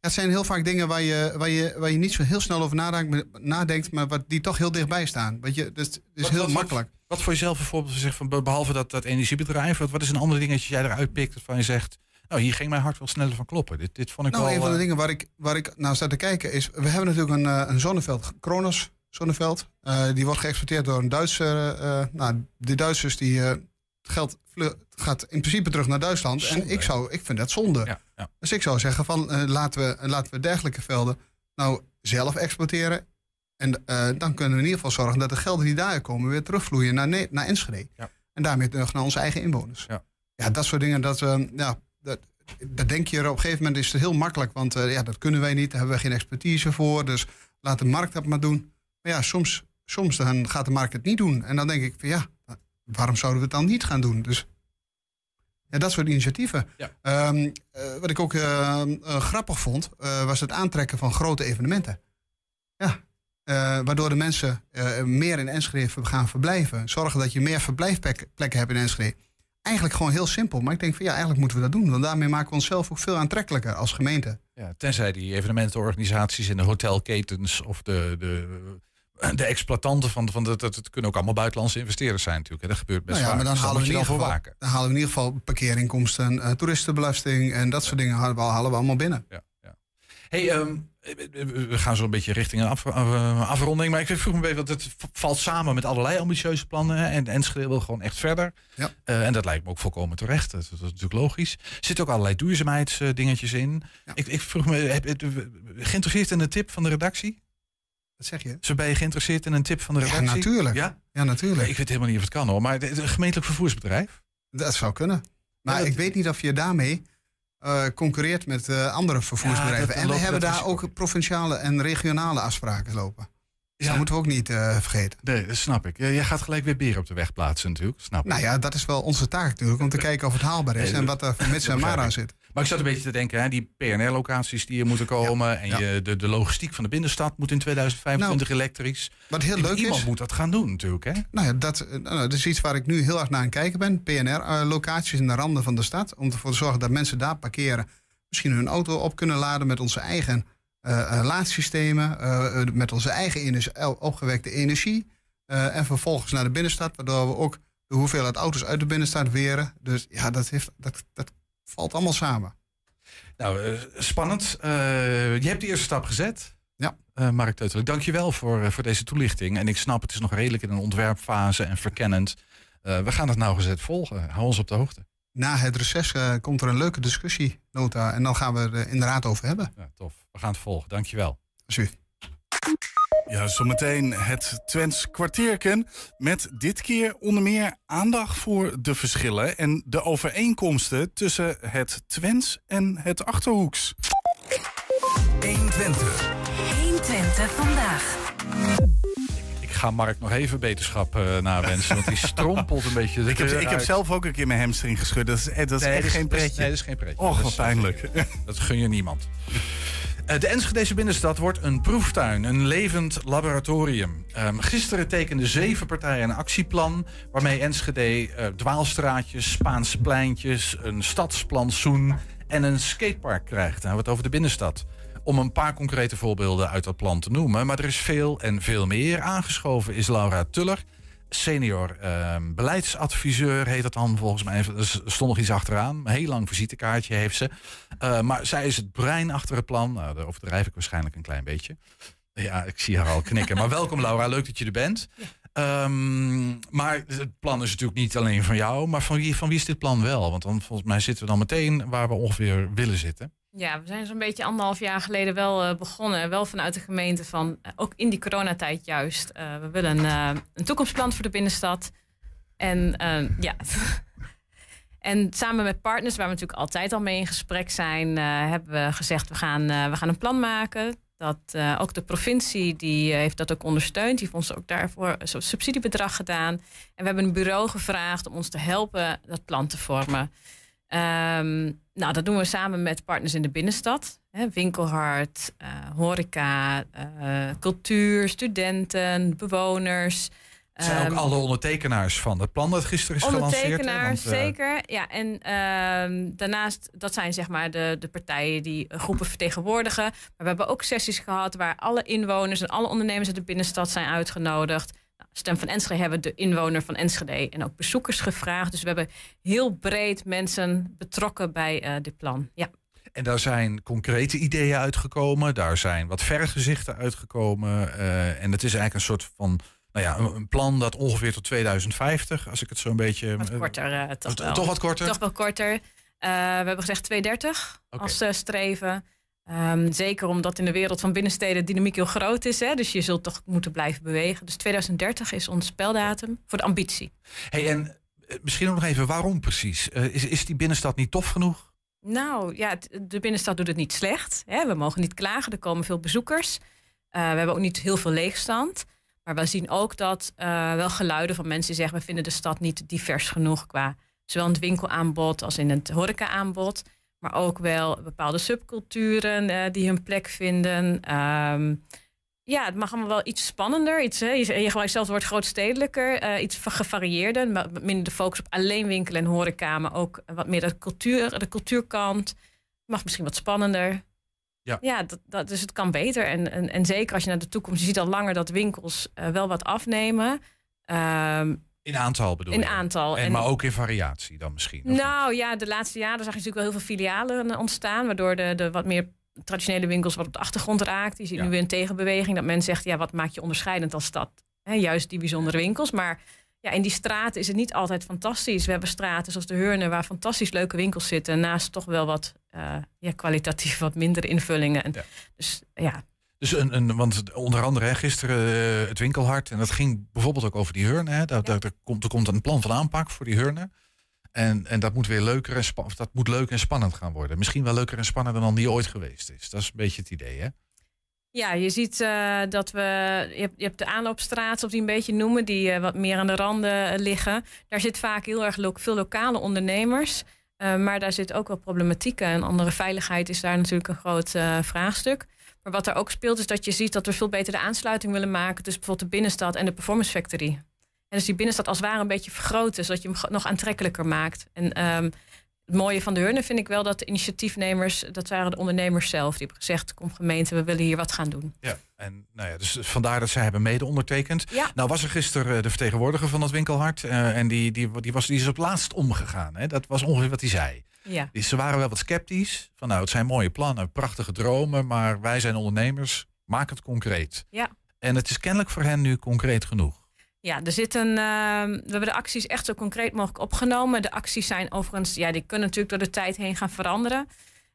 het zijn heel vaak dingen waar je, waar je, waar je niet zo heel snel over nadenkt, nadenkt maar wat, die toch heel dichtbij staan. Weet je, dus het is wat, heel wat, makkelijk. Wat, wat voor jezelf bijvoorbeeld zegt, van, behalve dat, dat energiebedrijf, wat, is een ander dingetje jij eruit pikt waarvan je zegt, nou, hier ging mijn hart wel sneller van kloppen. Dit, dit vond ik nou, wel... een van de uh... dingen waar ik, waar ik naar sta te kijken is... We hebben natuurlijk een, uh, een zonneveld, Kronos zonneveld. Uh, die wordt geëxporteerd door een Duitser. nou, de Duitsers die geld gaat in principe terug naar Duitsland. Zonde, en ik, zou, ik vind dat zonde. Ja, ja. Dus ik zou zeggen van uh, laten, we, laten we dergelijke velden nou zelf exporteren. En uh, dan kunnen we in ieder geval zorgen dat de gelden die daar komen weer terugvloeien naar, ne naar Enschede. Ja. En daarmee terug naar onze eigen inwoners. Ja, dat soort dingen, dat, uh, ja, dat, dat denk je er op een gegeven moment is het heel makkelijk. Want ja, dat kunnen wij niet, daar hebben we geen expertise voor. Dus laat de markt dat maar doen. Maar ja, soms, soms dan gaat de markt het niet doen. En dan denk ik van ja, waarom zouden we het dan niet gaan doen? Dus ja, dat soort initiatieven. Ja. Um, uh, wat ik ook uh, uh, grappig vond, was het aantrekken van grote evenementen. Ja, waardoor de mensen meer in Enschede gaan verblijven. Zorgen dat je meer verblijfplekken hebt in Enschede. Eigenlijk gewoon heel simpel. Maar ik denk van ja, eigenlijk moeten we dat doen. Want daarmee maken we onszelf ook veel aantrekkelijker als gemeente. Ja, tenzij die evenementenorganisaties in de hotelketens of de, de de exploitanten van, van dat, het kunnen ook allemaal buitenlandse investeerders zijn natuurlijk. Dat gebeurt best nou ja, vaak. Maar dan, dus halen we in ieder geval, waken. dan halen we in ieder geval parkeerinkomsten, uh, toeristenbelasting en dat soort dingen halen we, halen we allemaal binnen. Ja, ja. Hey, um, we gaan zo een beetje richting een af, uh, afronding. Maar ik vroeg me even, want het valt samen met allerlei ambitieuze plannen. En Enschede wil gewoon echt verder. Ja. Uh, en dat lijkt me ook volkomen terecht. Dat, dat is natuurlijk logisch. Er zitten ook allerlei duurzaamheidsdingetjes in. Ja. Ik, ik vroeg me, heb, geïnteresseerd in de tip van de redactie? Wat zeg je? Zo ben je geïnteresseerd in een tip van de redactie? Ja, natuurlijk. Ja, ja natuurlijk. Ik weet helemaal niet of het kan hoor. Maar een gemeentelijk vervoersbedrijf? Dat zou kunnen. Maar Ja, dat- ik weet niet of je daarmee eh, concurreert met eh, andere vervoersbedrijven. Ja, en we loopt hebben daar ook provinciale en regionale afspraken lopen. Dus Ja. dat moeten we ook niet eh, vergeten. Nee, dat snap ik. Jij gaat gelijk weer beren op de weg plaatsen natuurlijk. Snap ik. Nou ja, dat is wel onze taak natuurlijk. Om te kijken of het haalbaar is Nee, en wat er maar aan ik. zit. Maar ik zat een beetje te denken, hè, die PNR-locaties die er moeten komen. en ja. Je, de, de logistiek van de binnenstad moet in 2025 elektrisch. Wat heel leuk Iemand is. moet dat gaan doen natuurlijk. Hè? Nou ja, dat, eh, nou, dat is iets waar ik nu heel erg naar aan het kijken ben. PNR-locaties in de randen van de stad. Om ervoor te zorgen dat mensen daar parkeren. Misschien hun auto op kunnen laden met onze eigen eh, eh, laadsystemen. met onze eigen energie, opgewekte energie. en vervolgens naar de binnenstad. Waardoor we ook de hoeveelheid auto's uit de binnenstad weren. Dus ja, dat, heeft, dat, dat valt allemaal samen. Nou, eh, spannend. Eh, je hebt de eerste stap gezet. Ja. Eh, Mark Teutelik, dank je wel voor, eh, voor deze toelichting. En ik snap, het is nog redelijk in een ontwerpfase en verkennend. We gaan het nauwgezet volgen. Hou ons op de hoogte. Na het reces komt er een leuke discussienota. En dan gaan we er inderdaad over hebben. Ja, tof. We gaan het volgen. Dank je wel. Alsjeblieft. Ja, zometeen het Twents kwartierken. Met dit keer onder meer aandacht voor de verschillen en de overeenkomsten tussen het Twents en het Achterhoeks. 120. 120. 120 vandaag. Ik ga Mark nog even beterschap uh, nawensen, want die strompelt een beetje. Ik heb, ik heb zelf ook een keer mijn hamstring geschud. Dat is, dat is nee, echt geen pretje. Nee, dat is geen pretje. Och, wat pijnlijk. Dat gun je niemand. Uh, de Enschedeze binnenstad wordt een proeftuin, een levend laboratorium. Um, gisteren tekenden zeven partijen een actieplan... waarmee Enschede uh, dwaalstraatjes, Spaanse pleintjes, een stadsplantsoen... en een skatepark krijgt. Dan hebben we het over de binnenstad om een paar concrete voorbeelden uit dat plan te noemen. Maar er is veel en veel meer. Aangeschoven is Laura Tuller, senior uh, beleidsadviseur heet dat dan volgens mij. Er stond nog iets achteraan. Een heel lang visitekaartje heeft ze. Uh, maar zij is het brein achter het plan. Nou, daar overdrijf ik waarschijnlijk een klein beetje. Ja, ik zie haar al knikken. Maar welkom Laura, leuk dat je er bent. Um, maar het plan is natuurlijk niet alleen van jou, maar van wie, van wie is dit plan wel? Want dan volgens mij zitten we dan meteen waar we ongeveer willen zitten. Ja, we zijn zo'n beetje anderhalf jaar geleden wel uh, begonnen. Wel vanuit de gemeente van, uh, ook in die coronatijd juist. Uh, we willen een toekomstplan voor de binnenstad. En ja. en samen met partners, waar we natuurlijk altijd al mee in gesprek zijn, hebben we gezegd: we gaan, we gaan een plan maken. Dat ook de provincie die heeft dat ook ondersteund. Die heeft ons ook daarvoor zo'n subsidiebedrag gedaan. En we hebben een bureau gevraagd om ons te helpen dat plan te vormen. Um, nou, dat doen we samen met partners in de binnenstad. Hè, winkelhart, uh, horeca, uh, cultuur, studenten, bewoners. Zijn ook um, alle ondertekenaars van het plan dat gisteren is gelanceerd? Ondertekenaars, Want, uh, zeker. Ja, en uh, daarnaast, dat zijn zeg maar de, de partijen die groepen vertegenwoordigen. Maar we hebben ook sessies gehad waar alle inwoners en alle ondernemers uit de binnenstad zijn uitgenodigd. Stem van Enschede hebben de inwoner van Enschede en ook bezoekers gevraagd. Dus we hebben heel breed mensen betrokken bij uh, dit plan. Ja. En daar zijn concrete ideeën uitgekomen. Daar zijn wat vergezichten uitgekomen. Uh, en het is eigenlijk een soort van nou ja, een plan dat ongeveer tot 2050, als ik het zo een beetje. Wat korter, uh, toch, wel. toch wat korter? Toch wel korter. Uh, we hebben gezegd 230 okay. als uh, streven. Um, zeker omdat in de wereld van binnensteden dynamiek heel groot is. Hè? Dus je zult toch moeten blijven bewegen. Dus 2030 is ons speldatum voor de ambitie. Hey, en misschien ook nog even, waarom precies? is, is die binnenstad niet tof genoeg? Nou ja, de binnenstad doet het niet slecht. Hè? We mogen niet klagen, er komen veel bezoekers. we hebben ook niet heel veel leegstand. Maar we zien ook dat uh, wel geluiden van mensen die zeggen... we vinden de stad niet divers genoeg qua zowel in het winkelaanbod als in het horecaaanbod. Maar ook wel bepaalde subculturen uh, die hun plek vinden. Um, ja, het mag allemaal wel iets spannender. Iets, hè, je, je gebruikt zelf het woord grootstedelijker. Uh, iets gevarieerder. Minder de focus op alleen winkelen en horeca. Maar ook wat meer de, cultuur, de cultuurkant. Mag misschien wat spannender. Ja, ja dat, dat, dus het kan beter. En, en, en zeker als je naar de toekomst... je ziet al langer dat winkels uh, wel wat afnemen. Um, in aantal bedoel in je? aantal. En, en, maar ook in variatie dan misschien? Nou niet? ja, de laatste jaren zag je natuurlijk wel heel veel filialen ontstaan... waardoor de, de wat meer traditionele winkels wat op de achtergrond raakt. Je ziet ja. nu weer een tegenbeweging. Dat men zegt, ja, wat maakt je onderscheidend als stad? He, juist die bijzondere winkels. Maar ja, in die straten is het niet altijd fantastisch. We hebben straten zoals de Heurne waar fantastisch leuke winkels zitten. Naast toch wel wat uh, ja, kwalitatief wat minder invullingen. En ja. Dus ja. Dus een, een, want onder andere hè, gisteren uh, het winkelhart. En dat ging bijvoorbeeld ook over die Heurne. Hè. Daar, daar, komt, er komt een plan van aanpak voor die Heurne. En, en dat moet weer leuker en, dat moet leuk en spannend gaan worden. Misschien wel leuker en spannender dan die ooit geweest is. Dat is een beetje het idee, hè? Ja, je ziet uh, dat we. Je hebt, je hebt de aanloopstraat, of die een beetje noemen, die uh, wat meer aan de randen liggen. Daar zit vaak heel erg lo veel lokale ondernemers. maar daar zit ook wel problematieken. En andere veiligheid is daar natuurlijk een groot vraagstuk. Maar wat er ook speelt, is dat je ziet dat we veel beter de aansluiting willen maken tussen bijvoorbeeld de binnenstad en de performance factory. En dus die binnenstad als het ware een beetje vergroten, zodat je hem nog aantrekkelijker maakt. En um, het mooie van de Hurne vind ik wel dat de initiatiefnemers, dat waren de ondernemers zelf, die hebben gezegd: kom gemeente, we willen hier wat gaan doen. Ja, en nou ja, dus vandaar dat zij hebben mede ondertekend. Ja. Nou was er gisteren de vertegenwoordiger van dat winkelhart uh, en die, die, die, was, die is op laatst omgegaan. Hè? Dat was ongeveer wat hij zei. Ja. Dus ze waren wel wat sceptisch. Van nou, het zijn mooie plannen, prachtige dromen, maar wij zijn ondernemers, maak het concreet. Ja. En het is kennelijk voor hen nu concreet genoeg. Ja, er zit een, uh, we hebben de acties echt zo concreet mogelijk opgenomen. De acties zijn overigens, ja, die kunnen natuurlijk door de tijd heen gaan veranderen.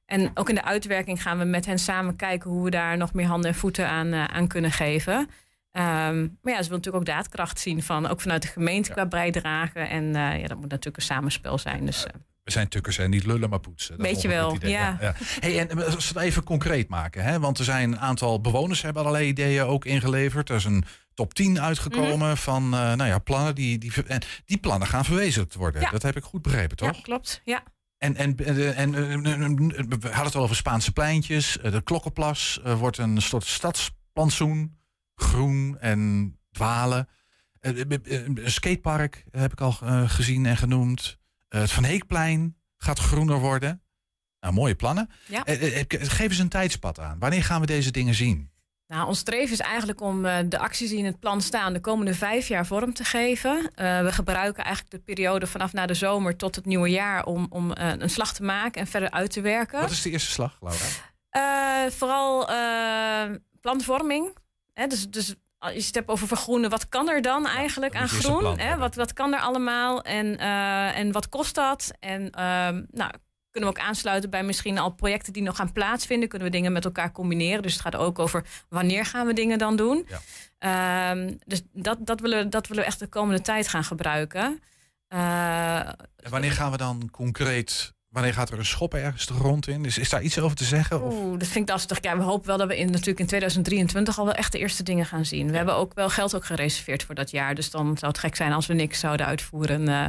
En ook in de uitwerking gaan we met hen samen kijken hoe we daar nog meer handen en voeten aan, uh, aan kunnen geven. Um, maar ja, ze willen natuurlijk ook daadkracht zien van, ook vanuit de gemeente ja. qua bijdrage. En uh, ja, dat moet natuurlijk een samenspel zijn. Dus, we We zijn tukkers en niet lullen, maar poetsen. Dat Beetje wel, idee. ja. Hey, en eh, als we het even concreet maken, hè? want er zijn een aantal bewoners hebben allerlei ideeën ook ingeleverd. Er is een top 10 uitgekomen Mhm. van eh, nou ja, plannen die, die, en die plannen gaan verwezenlijkt worden. Ja. Dat heb ik goed begrepen, toch? Ja, klopt. Ja. En, en, en, en, eh, we hadden het al over Spaanse pleintjes. eh, De Klokkenplas eh, wordt een soort stadsplantsoen. Groen en dwalen. Eh, eh, eh, Een skatepark heb ik al gezien en genoemd. Het Van Heekplein gaat groener worden. Nou, mooie plannen. Ja. Geef eens een tijdspad aan. Wanneer gaan we deze dingen zien? Nou, ons streven is eigenlijk om de acties die in het plan staan de komende vijf jaar vorm te geven. We gebruiken eigenlijk de periode vanaf na de zomer tot het nieuwe jaar om, om een slag te maken en verder uit te werken. Wat is de eerste slag, Laura? Vooral planvorming. Hè, dus, dus als je het hebt over vergroenen, wat kan er dan eigenlijk aan groen? plan Hè? Wat, wat kan er allemaal en, eh, en wat kost dat? En ehm, nou, kunnen we ook aansluiten bij misschien al projecten die nog gaan plaatsvinden? Kunnen we dingen met elkaar combineren? Dus het gaat ook over wanneer gaan we dingen dan doen? Ehm, dus dat, dat, willen, dat willen we echt de komende tijd gaan gebruiken. Eh, En wanneer gaan we dan concreet... Wanneer gaat er een schop ergens de grond in? Is, is daar iets over te zeggen? Of? Oeh, dat vind ik lastig. Ja, we hopen wel dat we in, natuurlijk in 2023 al wel echt de eerste dingen gaan zien. We hebben ook wel geld ook gereserveerd voor dat jaar. Dus dan zou het gek zijn als we niks zouden uitvoeren. eh.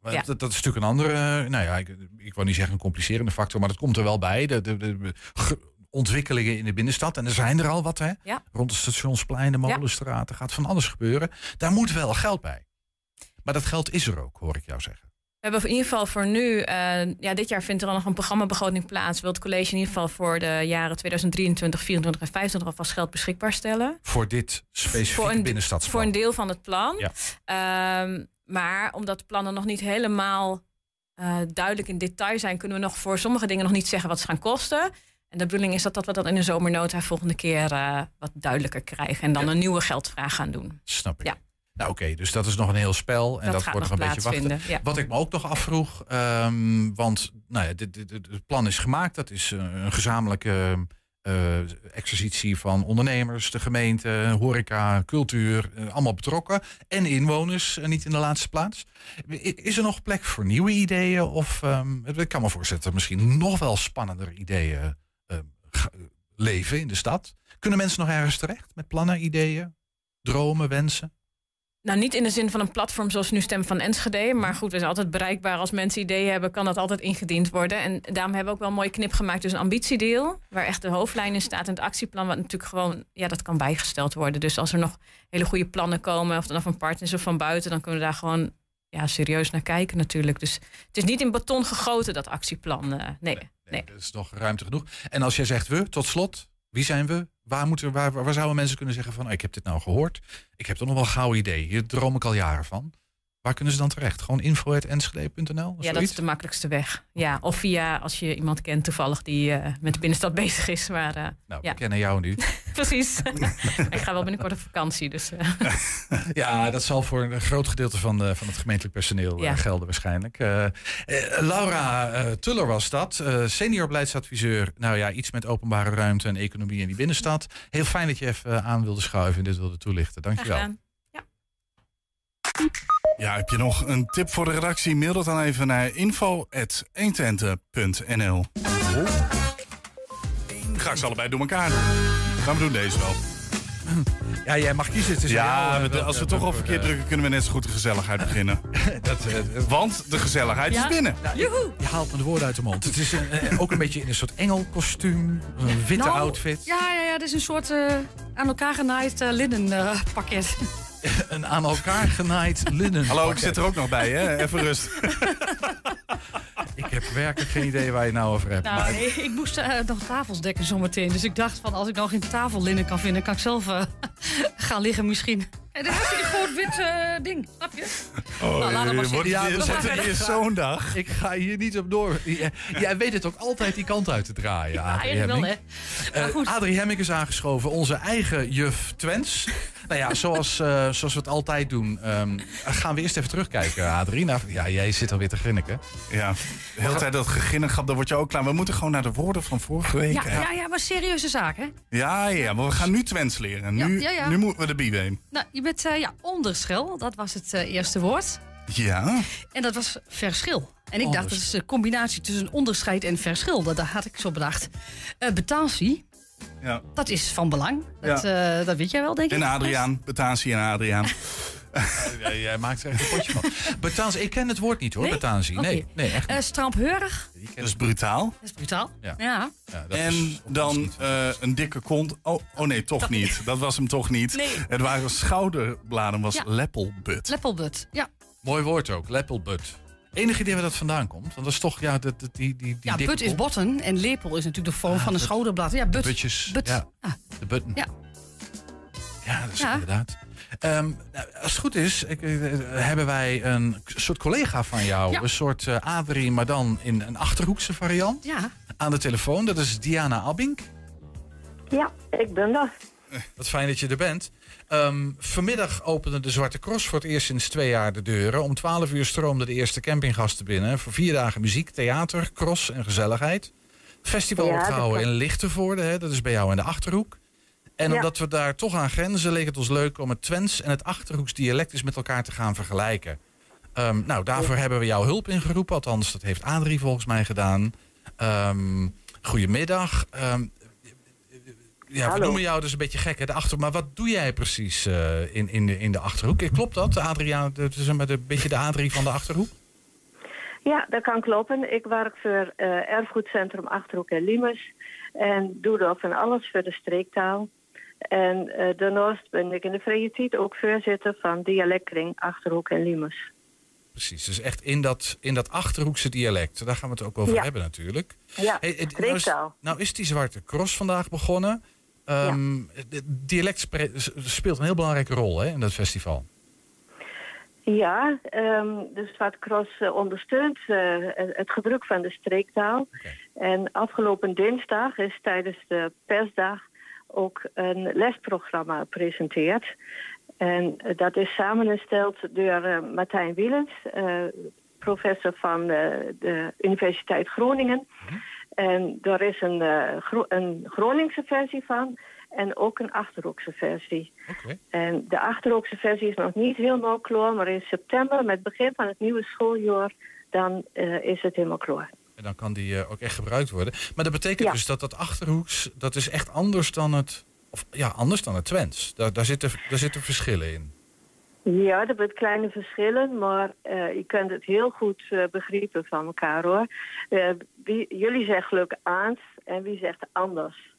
Maar Ja. dat, dat is natuurlijk een andere, eh, nou ja, ik, ik wou niet zeggen een complicerende factor, maar dat komt er wel bij. De, de, de, de ge- ontwikkelingen in de binnenstad, en er zijn er al wat, hè? Ja. Rond de stationsplein, de Molenstraat, er gaat van alles gebeuren. Daar moet wel geld bij. Maar dat geld is er ook, hoor ik jou zeggen. We hebben in ieder geval voor nu, eh, ja, dit jaar vindt er al nog een programmabegroting plaats. Wil het college in ieder geval voor de jaren 2023, 2024 en 2025 alvast geld beschikbaar stellen. Voor dit specifieke binnenstadsplan. Voor een deel van het plan. Ja. Ehm, maar omdat de plannen nog niet helemaal eh, duidelijk in detail zijn, kunnen we nog voor sommige dingen nog niet zeggen wat ze gaan kosten. En de bedoeling is dat, dat we dat in de zomernota volgende keer eh, wat duidelijker krijgen. En dan een nieuwe geldvraag gaan doen. Snap ik. Ja. Nou oké, dus dat is nog een heel spel. En Dat wordt nog een beetje wachten. ja. Wat ik me ook nog afvroeg, ehm, want nou ja, dit, het plan is gemaakt. Dat is eh, een gezamenlijke eh, exercitie van ondernemers, de gemeente, horeca, cultuur, eh, allemaal betrokken. En inwoners, niet in de laatste plaats. Is er nog plek voor nieuwe ideeën? Of ehm, ik kan me voorstellen dat er misschien nog wel spannendere ideeën leven in de stad. Kunnen mensen nog ergens terecht met plannen, ideeën, dromen, wensen? Nou, niet in de zin van een platform zoals nu Stem van Enschede. Maar goed, we zijn altijd bereikbaar. Als mensen ideeën hebben, kan dat altijd ingediend worden. En daarom hebben we ook wel een mooie knip gemaakt. Dus een ambitiedeel, waar echt de hoofdlijn in staat. En het actieplan, wat natuurlijk gewoon, ja, dat kan bijgesteld worden. Dus als er nog hele goede plannen komen, of dan van partners of van buiten, dan kunnen we daar gewoon ja, serieus naar kijken natuurlijk. Dus het is niet in beton gegoten, dat actieplan. eh, nee, nee. Er is nog ruimte genoeg. En als jij zegt we, tot slot, wie zijn we? Waar, moeten, waar, waar zouden mensen kunnen zeggen van, oh, ik heb dit nou gehoord. Ik heb toch nog wel een gauw idee. Hier droom ik al jaren van. Waar kunnen ze dan terecht? Gewoon info.enschede.nl? Ja, dat is de makkelijkste weg. Ja, of via als je iemand kent toevallig die eh, met de binnenstad bezig is. Maar, eh, Nou, ja. we kennen jou nu. Precies. ik ga wel binnenkort op vakantie. Dus, eh. Ja, dat zal voor een groot gedeelte van, de, van het gemeentelijk personeel Ja. gelden waarschijnlijk. Laura Tuller was dat, senior beleidsadviseur. Nou ja, iets met openbare ruimte en economie in die binnenstad. Heel fijn dat je even aan wilde schuiven en dit wilde toelichten. Dankjewel. gedaan. Ja, heb je nog een tip voor de redactie? Mail dat dan even naar info.120.nl Ga ik ze allebei door elkaar doen. Maar we doen deze wel. Ja, jij mag kiezen. Het is aan Ja, jou, als we toch al verkeerd drukken, kunnen we net zo goed de gezelligheid beginnen. dat, eh, Want de gezelligheid Ja? is binnen. Ja, je, je haalt me de woorden uit de mond. Het is een, eh, ook een beetje in een soort engelkostuum. Een witte Nou, outfit. Ja, ja, ja, dit is een soort eh, aan elkaar genaaid eh, linnen pakket. Een aan elkaar genaaid linnen. Hallo, ik zit er ook nog bij, hè? Even rust. Ik heb werkelijk geen idee waar je het nou over hebt. Nou, maar- nee, ik moest eh, nog tafels dekken zometeen. Dus ik dacht van als ik nog geen tafellinnen kan vinden, kan ik zelf eh, gaan liggen misschien. En dan heb je een groot wit eh, ding, snap je? Oh, Nou, laat hem maar wordt zitten. Ja, hier zo'n dag. Ik ga hier niet op door. Jij, jij weet het ook altijd die kant uit te draaien, Ja, Adrie wel, hè. Eh, goed. Adrie Hemming is aangeschoven, onze eigen juf Twens. nou ja, zoals, eh, zoals we het altijd doen, ehm, gaan we eerst even terugkijken, Adrie. Nou, ja, jij zit alweer te grinniken. Ja, de hele tijd dat geginnigap, daar word je ook klaar. We moeten gewoon naar de woorden van vorige week. Ja, ja, ja, maar serieuze zaak, hè? Ja, ja, maar we gaan nu Twents leren. Nu, Ja, ja, ja. nu moeten we de bieween. Nou, je bent, eh, ja, onderschel, dat was het eh, eerste woord. Ja, En dat was verschil. En ik dacht, dat is een combinatie tussen onderscheid en verschil. Dat, dat had ik zo bedacht. Betalsie, Ja. dat is van belang. Dat, Ja. dat weet jij wel, denk ik. En Adriaan, Betaansie en Adriaan. Ja, jij maakt er echt een potje van. Betaansie, ik ken het woord niet hoor, Nee? betaansie. Nee, nee, echt Eh, strampheurig, Dat is brutaal. dat is brutaal. Ja. Ja. Ja, dat En is- dan eh, een dikke kont. Oh, oh nee, toch niet. Dat was hem toch niet. Nee. Het waren schouderbladen, was Ja. leppelbut. Leppelbut, ja. Mooi woord ook, leppelbut. Enig idee waar dat vandaan komt? Want dat is toch, ja, dat, dat- die, die, die Ja, dikke but is botten en lepel is natuurlijk de vorm van een schouderblad. Ja, but. Butjes, But. ja. Ah, De button. Ja. Ja, dat is Ja. inderdaad. Ehm, nou, als het goed is, ik, eh, hebben wij een soort collega van jou. Ja. Een soort eh Adrie, maar dan in een Achterhoekse variant. ja. Aan de telefoon, dat is Diana Abink. Ja, ik ben er. Wat fijn dat je er bent. Ehm, vanmiddag opende de Zwarte Cross voor het eerst sinds twee jaar de deuren. Om 12 uur stroomden de eerste campinggasten binnen. Voor vier dagen muziek, theater, cross en gezelligheid. Festival Ja, gehouden in. Lichtenvoorde, hè, dat is bij jou in de Achterhoek. En Ja. omdat we daar toch aan grenzen, leek het ons leuk om het Twents en het Achterhoeks dialect eens met elkaar te gaan vergelijken. Ehm, nou, daarvoor hebben we jouw hulp ingeroepen. Althans, dat heeft Adrie volgens mij gedaan. Ehm goedemiddag. Ehm, ja, we Hallo. noemen jou dus een beetje gek, hè, de achter. Maar wat doe jij precies eh, in, in, de, in de achterhoek? Klopt dat, Adriaan? De, zeg maar de, beetje de Adrie van de achterhoek? Ja, dat kan kloppen. Ik werk voor eh, Erfgoedcentrum Achterhoek en Limes. En doe daar van alles voor de streektaal. En eh daarnaast ben ik in de vrije tijd ook voorzitter van Dialectkring Achterhoek en Limes. Precies, dus echt in dat, in dat achterhoekse dialect. Daar gaan we het ook over Ja. hebben natuurlijk. Ja, Hey, eh, nou, is, streektaal. nou is die Zwarte Cross vandaag begonnen. Het dialect speelt een heel belangrijke rol hè, in dat festival. Ja, ehm de Zwarte Cross eh, ondersteunt eh, het het gebruik van de streektaal. En afgelopen dinsdag is tijdens de persdag ook een lesprogramma gepresenteerd. En dat is samengesteld door eh, Martijn Wielens, eh, professor van eh, de Universiteit Groningen. En daar is een, Gro- een Groningse versie van en ook een Achterhoekse versie. En de Achterhoekse versie is nog niet helemaal klaar, maar in september, met het begin van het nieuwe schooljaar, dan is het helemaal klaar. En dan kan die eh, ook echt gebruikt worden. Maar dat betekent Ja. dus dat dat achterhoeks, dat is echt anders dan het, of ja, anders dan het Twents. Daar, daar, zitten, daar zitten verschillen in. Ja, er zijn kleine verschillen, maar eh, je kunt het heel goed eh, begrijpen van elkaar hoor. Eh, wie, jullie zeggen geluk aans en wie zegt anders.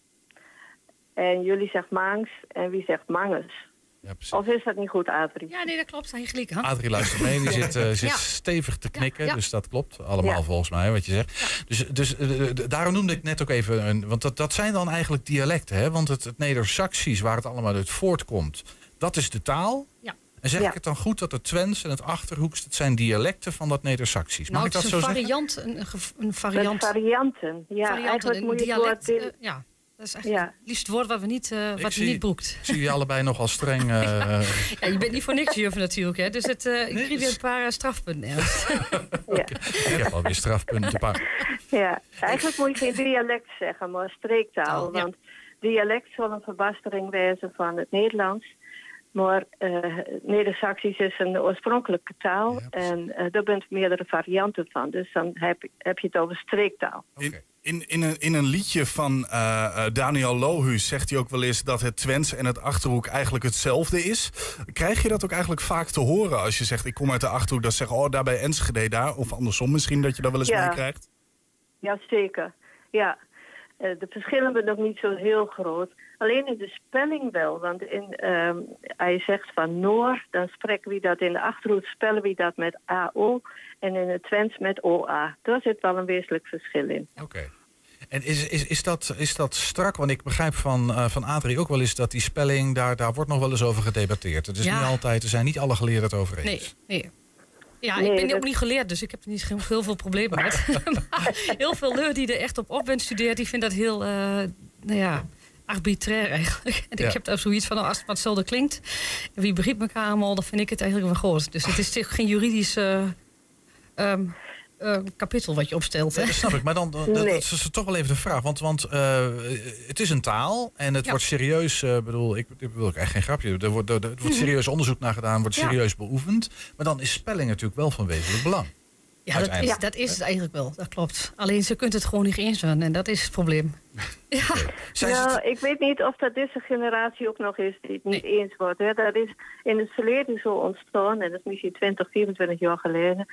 En jullie zegt mangs en wie zegt manges. Ja, precies. Of is dat niet goed, Adrie? Ja, nee, dat klopt. Hij gelijk, hè? Adrie luistert mee, die zit, eh, zit Ja. stevig te knikken. ja. Dus dat klopt allemaal Ja. volgens mij, wat je zegt. Dus, dus eh, eh, daarom noemde ik net ook even... Een, want dat, dat zijn dan eigenlijk dialecten, hè? Want het, het Neder-Saxisch, waar het allemaal uit voortkomt... dat is de taal. Ja. En zeg Ja. ik het dan goed dat het Twents en het Achterhoeks... dat zijn dialecten van dat Neder-Saxisch? Mag Nou, ik dat zo is een zeggen? variant, een, een Met variant. varianten. Ja, variant eigenlijk moet je het dialect. woord... ja, dat is echt Ja. het liefst woord wat we niet, eh, wat zie- niet broekt. Ik zie je allebei nogal streng... eh, Ja, je bent niet voor niks juf natuurlijk, hè? Dus het, eh, ik Nee, kreeg weer dus- een paar strafpunten. ja. ik heb alweer strafpunten te pakken. Ja, eigenlijk moet je geen dialect zeggen, maar streektaal. Taal, ja. Want dialect zal een verbastering wezen van het Nederlands. Maar eh Neder-Saxisch is een oorspronkelijke taal. Ja, en eh daar bent meerdere varianten van. Dus dan heb, heb je het over streektaal. Oké. In, in, in, een, in een liedje van eh, Daniel Lohuus zegt hij ook wel eens dat het Twents en het Achterhoek eigenlijk hetzelfde is. Krijg je dat ook eigenlijk vaak te horen als je zegt ik kom uit de Achterhoek, dat ze zeggen oh daar bij Enschede daar. Of andersom misschien dat je dat wel eens Ja. meekrijgt. Jazeker, ja. De verschillen zijn nog niet zo heel groot. Alleen in de spelling wel. Want in, ehm als je zegt van Noor, dan spreken we dat in de Achterhoek spellen we dat met AO. En in het Twents met OA. Daar zit wel een wezenlijk verschil in. Oké. En is, is, is, dat, is dat strak? Want ik begrijp van, eh, van Adrie ook wel eens dat die spelling, daar, daar wordt nog wel eens over gedebatteerd. Het is Ja. niet altijd, er zijn niet alle geleerden het over eens. Nee, nee. Ja, Nee, ik ben dat- ook niet geleerd, dus ik heb er niet heel, veel problemen met. maar heel veel leur die er echt op op bent studeert, die vindt dat heel, eh, nou ja, arbitrair eigenlijk. En Ja. ik heb daar zoiets van, als het wat hetzelfde klinkt, en wie begrijpt elkaar allemaal, dan vind ik het eigenlijk wel goed. Dus het is toch geen juridisch eh, ehm, eh, kapitel wat je opstelt. Hè? Ja, dat snap ik. Maar dan dan- dat Nee. is is toch wel even de vraag. Want, want eh, het is een taal en het Ja. wordt serieus. eh bedoel, ik, ik wil ook echt geen grapje. Er wordt, er, er wordt serieus onderzoek naar gedaan, wordt serieus beoefend. Maar dan is spelling natuurlijk wel van wezenlijk belang. Ja, dat is, dat is het eigenlijk wel. Dat klopt. Alleen ze kunt het gewoon niet eens zijn en dat is het probleem. Zijn Nou, ik weet niet of dat deze generatie ook nog is die het niet eens wordt. Hè. Dat is in het verleden zo ontstaan, en dat is misschien 20, 24 jaar geleden.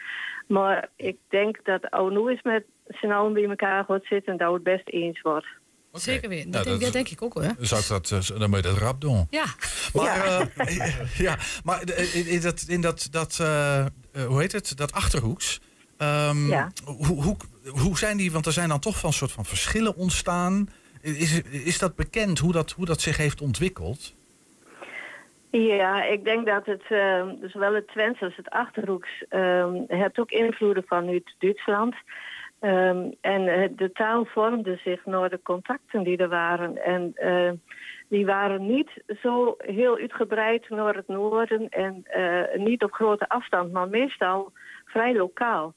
Maar ik denk dat Ounou is met z'n allen bij elkaar gaat zitten en dat het best eens wordt. Zeker weten. Nou, Dat, denk, dat- dat denk ik ook hoor. Dan zou ik dat, eh, dan moet je dat rap doen. Ja. Maar, eh, ja, maar de- in, dat, in dat, dat eh, eh, hoe heet het, dat achterhoeks. ehm, Ja. hoe, hoe, hoe zijn die, want er zijn dan toch van soort van verschillen ontstaan. Is, is dat bekend hoe dat, hoe dat zich heeft ontwikkeld? Ja, ik denk dat het, zowel het Twents als het Achterhoeks, eh, heeft ook invloeden van uit Duitsland. Ehm, en eh, de taal vormde zich naar de contacten die er waren. En die waren niet zo heel uitgebreid naar het noorden en eh, niet op grote afstand, maar meestal vrij lokaal.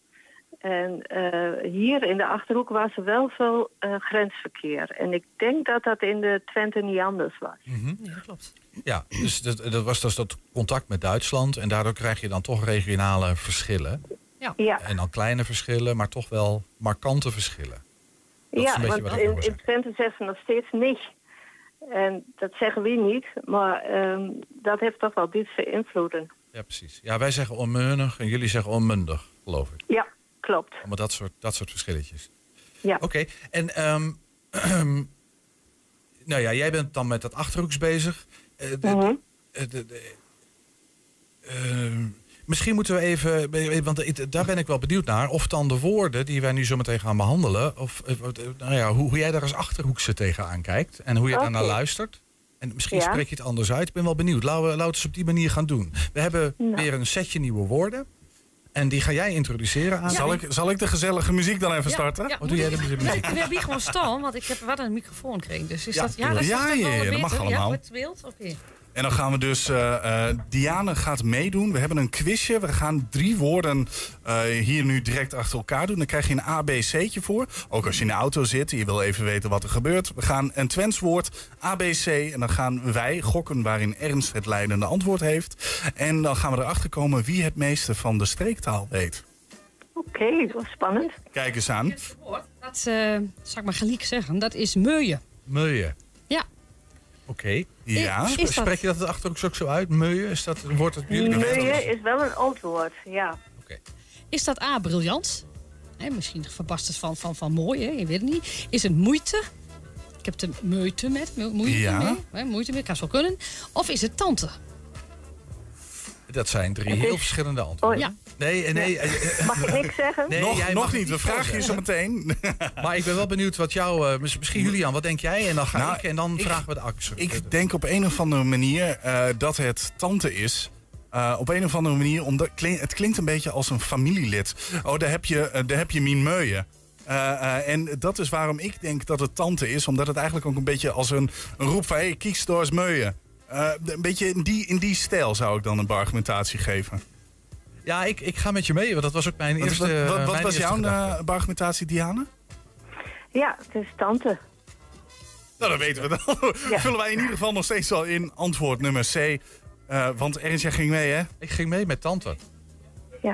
En eh, hier in de Achterhoek was er wel veel eh, grensverkeer. En ik denk dat dat in de Twente niet anders was. Ja, dat klopt. Ja, dus dat, dat was dus dat contact met Duitsland. En daardoor krijg je dan toch regionale verschillen. Ja. Ja. En dan kleine verschillen, maar toch wel markante verschillen. Dat ja, want in, in Twente zeggen ze nog steeds niet. En dat zeggen we niet, maar ehm, dat heeft toch wel Duitse invloeden. Ja, precies. Ja, wij zeggen onmundig en jullie zeggen onmundig, geloof ik. Ja, klopt. Allemaal dat soort, dat soort verschilletjes. Ja. Oké, en ehm, nou ja, jij bent dan met dat achterhoeks bezig. Eh, de- eh, de- de- ehm, misschien moeten we even, eh, want daar ben ik wel benieuwd naar, of dan de woorden die wij nu zo meteen gaan behandelen, of eh, eh, nou ja, hoe, hoe jij daar als achterhoekse tegenaan kijkt en hoe je daar naar Oké. luistert. En misschien Ja. spreek je het anders uit. Ik ben wel benieuwd. Laten we, laten we het eens op die manier gaan doen. We hebben Nou. weer een setje nieuwe woorden. En die ga jij introduceren aan. Zal, ik, zal ik de gezellige muziek dan even Ja, starten? ja, Wat doe jij de muziek? Nee, hier gewoon staan, want ik heb wat een microfoon gekregen. Dus is Ja, dat, ja, dat is ja, toch ja, ja, dat mag Ja, allemaal. met beeld? Oké. En dan gaan we dus, eh, eh, Diane gaat meedoen. We hebben een quizje. We gaan drie woorden eh, hier nu direct achter elkaar doen. Dan krijg je een A, B, C'tje voor. Ook als je in de auto zit en je wil even weten wat er gebeurt. We gaan een Twents woord, A, B, C. En dan gaan wij gokken waarin Ernst het leidende antwoord heeft. En dan gaan we erachter komen wie het meeste van de streektaal weet. Oké, dat was spannend. Kijk eens aan. Dat zal ik maar gelijk zeggen, dat is meuien. Meuien. Oké. Ja. Is Spreek je dat er achterhoeks ook zo uit? Meuien? Is dat een woord dat jullie Meuien is wel een antwoord, ja. Is dat A, briljant? Hè, misschien verbast het van, van, van mooi, hè? je weet het niet. Is het moeite? Ik heb de moeite met, mo- moeite Ja. mee. Hè, moeite mee, kan zo kunnen. Of is het tante? Dat zijn drie heel verschillende antwoorden. Ja. Nee, eh, nee. eh, eh, Mag ik niks zeggen? nee nog jij nog niet, we vragen je zo meteen. Maar ik ben wel benieuwd wat jou... eh, mis- misschien Julian, wat denk jij? En dan ga Nou, ik en dan ik- vragen we de actie. Ik denk op een of andere manier eh, dat het tante is. Eh, op een of andere manier, omdat het klinkt een beetje als een familielid. Oh, daar heb je, daar heb je Mien Meuyen. Eh, eh, en dat is waarom ik denk dat het tante is. Omdat het eigenlijk ook een beetje als een, een roep van... hé, hey, kiekstoors Meuyen. Eh, een beetje in die, in die stijl zou ik dan een argumentatie geven. Ja, ik, ik ga met je mee, want dat was ook mijn Wat, eerste... wat, wat, eh, wat mijn was eerste jouw gedachte. eh, argumentatie, Diane? Ja, het is tante. Nou, dan weten we dat. Ja. Vullen wij in ieder geval nog steeds al in antwoord nummer C. Eh, want Ernst, jij ging mee, hè? Ik ging mee met tante.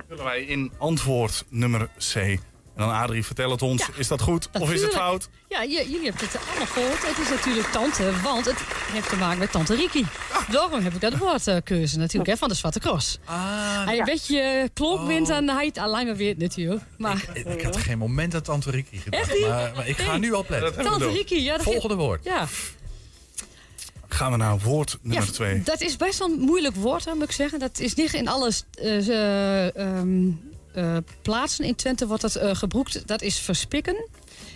Vullen wij in antwoord nummer C. En dan Adrie, vertel het ons. Ja, is dat goed of is het fout? Ja, jullie hebben het allemaal gehoord. Het is natuurlijk tante, want het heeft te maken met tante Riki. Daarom heb ik dat woordkeuze natuurlijk, hè, van de Zwarte Cross. Ah, Hij een beetje klok wint, dan hij het al langer weet natuurlijk. Maar ik had geen moment aan tante Ricky gedacht. Echt niet? Maar, maar ik ga Nee. nu al tante Riki, ja, dat Volgende woord. Ja, Gaan we naar woord nummer ja, 2. dat is best wel een moeilijk woord, hè, moet ik zeggen. Dat is niet in alle eh, ehm, eh, plaatsen in Twente wordt dat eh, gebruikt. Dat is verspikken.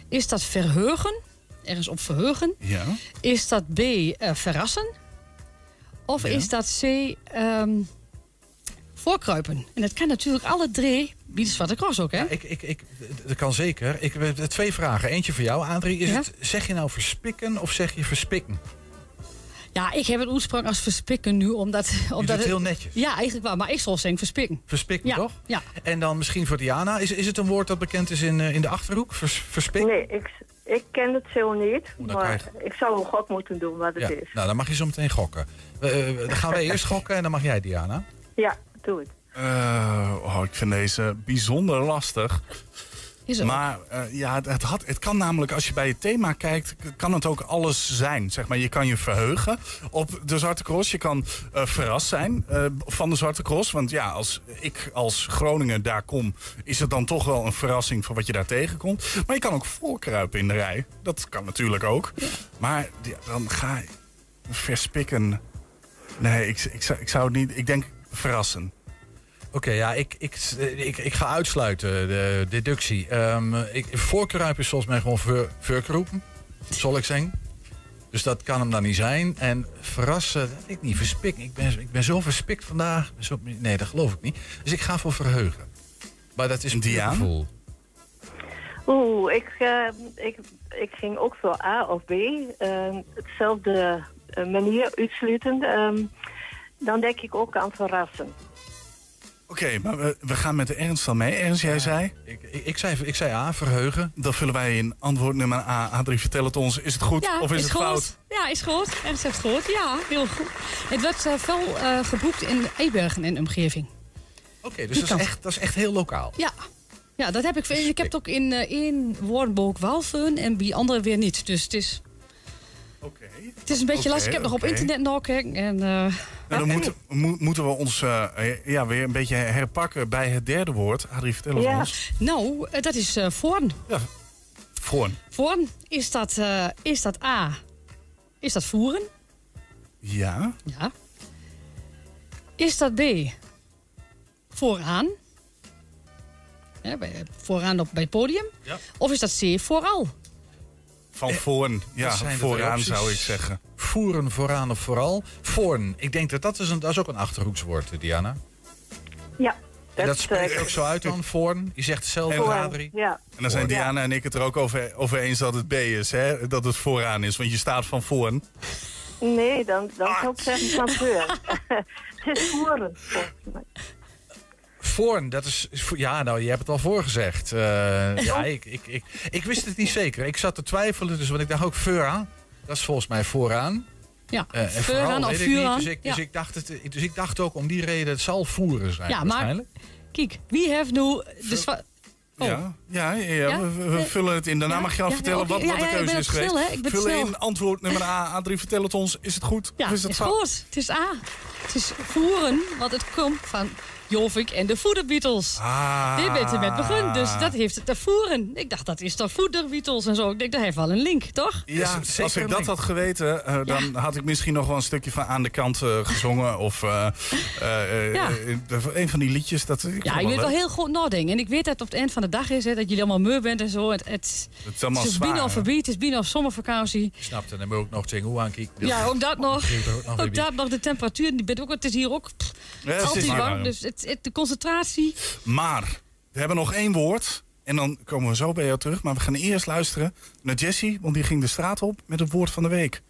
Is dat verheugen? Ergens op verheugen. Ja. Is dat B, eh, verrassen? Of Ja. is dat C, ehm, voorkruipen? En dat kan natuurlijk alle drie, wie de Zwarte Cross ook, hè? Ja, ik, ik, ik, dat kan zeker. Ik heb twee vragen. Eentje voor jou, Adrie. Is Ja? het, zeg je nou verspikken of zeg je verspikken? Ja, ik heb het oorsprong als verspikken nu, omdat... Je doet omdat het heel netjes. Ja, eigenlijk wel, maar ik zal zeggen verspikken. Verspikken, Ja, toch? ja. En dan misschien voor Diana. Is, is het een woord dat bekend is in, eh, in de Achterhoek? Vers, verspikken? Nee, ik, ik ken het zo niet. Dan Maar krijg- ik zou een gok moeten doen wat het Ja, is. nou dan mag je zo meteen gokken. Eh, eh, dan gaan wij eerst gokken en dan mag jij, Diana. Ja, doe het. Eh, oh, ik vind deze bijzonder lastig. Maar eh, ja, het, het, had, het kan namelijk, als je bij het thema kijkt, kan het ook alles zijn. Zeg maar, je kan je verheugen op de Zwarte Cross. Je kan eh, verrast zijn eh, van de Zwarte Cross. Want ja, als ik als Groningen daar kom, is het dan toch wel een verrassing van wat je daar tegenkomt. Maar je kan ook voorkruipen in de rij. Dat kan natuurlijk ook. Maar ja, dan ga je verspikken. Nee, ik, ik, zou, ik zou het niet. Ik denk verrassen. Oké, ja, ik, ik, ik, ik ga uitsluiten de deductie. Ehm ik, voorkruip is volgens mij gewoon ver, verkroepen, zal ik zeggen. Dus dat kan hem dan niet zijn. En verrassen, dat weet ik niet. Verspikken. Ik ben, ik ben zo verspikt vandaag. Zo- nee, dat geloof ik niet. Dus ik ga voor verheugen. Maar dat is een Diaan? gevoel. Oeh, ik, eh, ik, ik ging ook voor A of B. Eh, hetzelfde eh, manier uitsluiten. Ehm, dan denk ik ook aan verrassen. Oké, maar we, we gaan met de Ernst dan mee. Ernst, jij zei? Ik, ik, ik, zei, ik zei A, verheugen. Dan vullen wij in antwoord nummer A. Adrie, vertel het ons. Is het goed Ja, of is, het goed. fout? Ja, is goed. Ernst heeft goed. Ja, heel goed. Het werd eh, veel eh, geboekt in Ebergen en omgeving. Oké, dus Die dat is, echt, dat is echt heel lokaal. Ja. Ja, dat heb ik. Ik heb het ook in één woordenboek wel fun en bij andere weer niet. Dus het is, Oké. het is een beetje lastig. Ik heb nog op internet nog gekeken. En, eh, Nou, dan moeten, mo- moeten we ons eh, ja, weer een beetje herpakken bij het derde woord. Adrie, vertel het Ja. ons. nou, eh, dat is eh voorn. Ja, Voorn. Voorn, is dat, eh, is dat A? Is dat voeren? Ja. Ja. Is dat B? Vooraan? Ja, bij, vooraan op, bij het podium? Ja. Of is dat C? Vooral? Van voorn. Ja, vooraan zou ik zeggen. Voeren, vooraan of vooral. Voorn. Ik denk dat dat is, een, dat is ook een achterhoekswoord, eh, Diana. Ja. En dat eh, spreekt ook zo uit dan, voorn. Je zegt zelf, voor- Adrie. Ja. En dan zijn. Diana en ik het er ook over, over eens dat het B is. Hè? Dat het vooraan is. Want je staat van voorn. Nee, dan, dan zou ik zeggen van voor. het is voeren. volgens mij. Voorn, dat is... Ja, nou, je hebt het al voorgezegd. Eh ja, ik, ik, ik, ik wist het niet zeker. Ik zat te twijfelen, dus want ik dacht ook vooraan. Dat is volgens mij vooraan. Ja, Eh, en vooral of weet ik niet. vuuraan. Dus ik, dus, Ja. ik dacht het, dus ik dacht ook om die reden, het zal voeren zijn Ja, maar- waarschijnlijk. Kijk, wie heeft nu... De zwa- Oh. Ja, ja, ja, we, Eh, vullen het in. Daarna ja, mag je al ja, vertellen wat, wat de keuze is geweest. snel? Ik ben Vul snel. in antwoord nummer A. A3, vertel het ons. Is het goed? Ja, of is het is fout? goed. Het is A. Het is voeren, want het komt van Jovik en de Voederbeatles. Ah. Dit bent er met begin, dus dat heeft het te voeren. Ik dacht, dat is toch Voederbeatles en zo. Ik denk, dat heeft wel een link, toch? Ja, Is het zeker als ik dat link? had geweten, eh, dan had ik misschien nog wel een stukje van aan de kant eh, gezongen. Of eh, eh, eh, Ja. een van die liedjes. Dat, ik Ja, je weet wel heel goed nadenken. En ik weet dat het op het eind van de dag is, hè, dat jullie allemaal moe bent en zo. Het, het, Het is allemaal het is zwaar. bijna hè? voorbij, het is bijna zomervakantie. Je snapt het, dan moet ik ook nog tegen hoe aankijken. Ja, ook dat nog. Ook nog Ook dat nog, de temperatuur. Die bent ook, het is hier ook pff, Ja, het is altijd warm. Dus het, het- de concentratie. Maar, we hebben nog één woord. En dan komen we zo bij jou terug. Maar we gaan eerst luisteren naar Jessie. Want die ging de straat op met het woord van de week.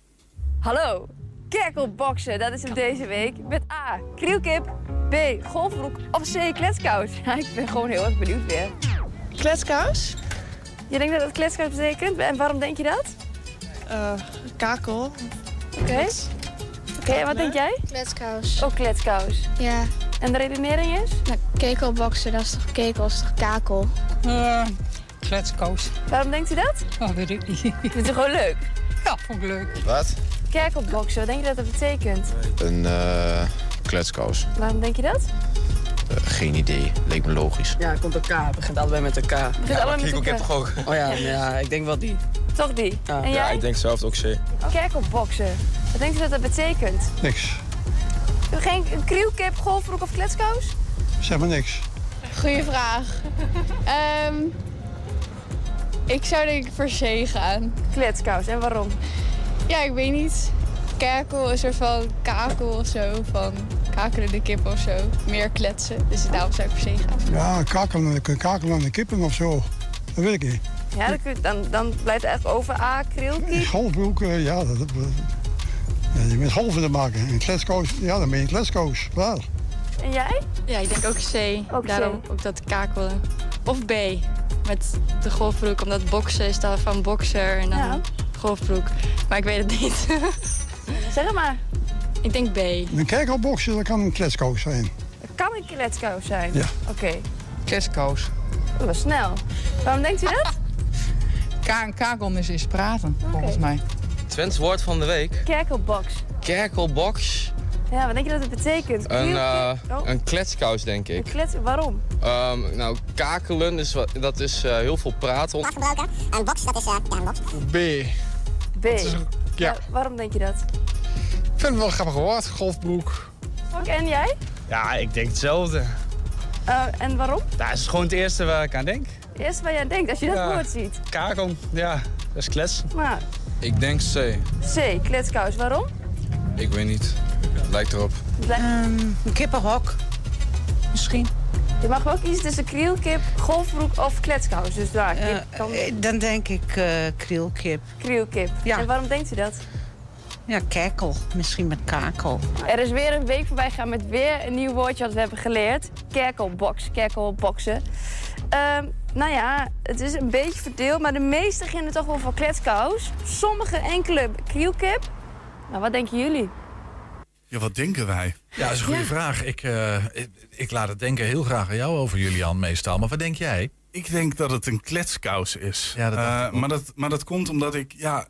Hallo, kerkelboksen, dat is hem deze week. Met A, krielkip, B, golfbroek of C, kletskous. Ja, ik ben gewoon heel erg benieuwd weer. Kletskous? Je denkt dat het kletskous betekent? En waarom denk je dat? Eh, kakel. Oké. Oké, wat denk jij? Kletskous. Ook kletskous. Ja. En de redenering is? Nou, kekelboksen, dat is toch kekel, dat is toch kakel? kletskous. Waarom denkt u dat? Oh, weet ik niet. Vindt u gewoon leuk? Ja, vond ik leuk. Wat? Kerkelboksen, wat denk je dat dat betekent? Een eh kletskous. Waarom denk je dat? Eh, geen idee. Leek me logisch. Ja, komt een K. Het begint allebei met een K. begint allebei met een K. heb toch ook? Oh ja, ja, ik denk wel die. Toch die? Ja. En Ja, ik denk zelf ook C. Kerkelboksen. Wat denkt u dat dat betekent? Niks. Geen krielkip, golfbroek of kletskous? Zeg maar niks. Goeie vraag. Ehm, ik zou denk ik voor C gaan. Kletskous, en waarom? Ja, ik weet niet. Kerkel, een soort van kakel of zo. Van kakelende kip of zo. Meer kletsen. Dus daarom zou ik voor C gaan. Ja, kakelen, kakelen aan de kippen of zo. Dat weet ik niet. Ja, dan, kun je- dan, dan blijft het eigenlijk over A, krielkip. Golfbroek, ja, dat, dat, ja, je bent golven te maken. En kletskoos, ja, dan ben je een kletskoos. Klaar. En jij? Ja, ik denk ook C. Ook Daarom ook dat kakelen. Of B. Met de golfbroek, omdat boksen is dan van bokser en dan Ja. golfbroek. Maar ik weet het niet. Zeg het maar. Ik denk B. Een kerkelboksen, dat kan een kletskoos zijn. kan een kletskous zijn? Ja. Oké, Kletskous. dat was snel. Waarom denkt u dat? En kakel is eens praten, volgens mij. Twents woord van de week. Kerkelbox. Kerkelbox. Ja, wat denk je dat het betekent? Een, eh, Oh, een kletskous, denk een ik. klets... Waarom? Ehm, nou, kakelen, is wat, dat is eh, heel veel praten. gebruiken. En box, dat is uh, ja, een box. B. B. ja. Wa- waarom denk je dat? Ik vind het wel een grappig woord, golfbroek. Oké, en jij? Ja, ik denk hetzelfde. Eh, en waarom? Dat is gewoon het eerste waar ik aan denk. Eerst waar jij denkt als je dat Ja. woord ziet. Kakel, ja, dat is klets. Nou, Ik denk C. C, kletskous. Waarom? Ik weet niet. Lijkt erop. een kippenhok. Misschien. Je mag ook kiezen tussen krielkip, golfbroek of kletskous. Dus daar, kip kan... Dan denk ik eh krielkip. Krielkip. Ja. En waarom denkt u dat? Ja, kerkel. Misschien met kakel. Er is weer een week voorbij gegaan met weer een nieuw woordje wat we hebben geleerd. Kerkelbox, kerkelboxen. Ehm, nou ja, het is een beetje verdeeld, maar de meesten beginnen toch wel voor kletskous. Sommige enkele krielkip. Nou, wat denken jullie? Ja, wat denken wij? Ja, dat is een goede vraag. Ik, eh, ik, ik laat het denken heel graag aan jou over, Julian, meestal. Maar wat denk jij? Ik denk dat het een kletskous is. Ja, dat Eh, maar, dat, maar dat komt omdat ik, ja,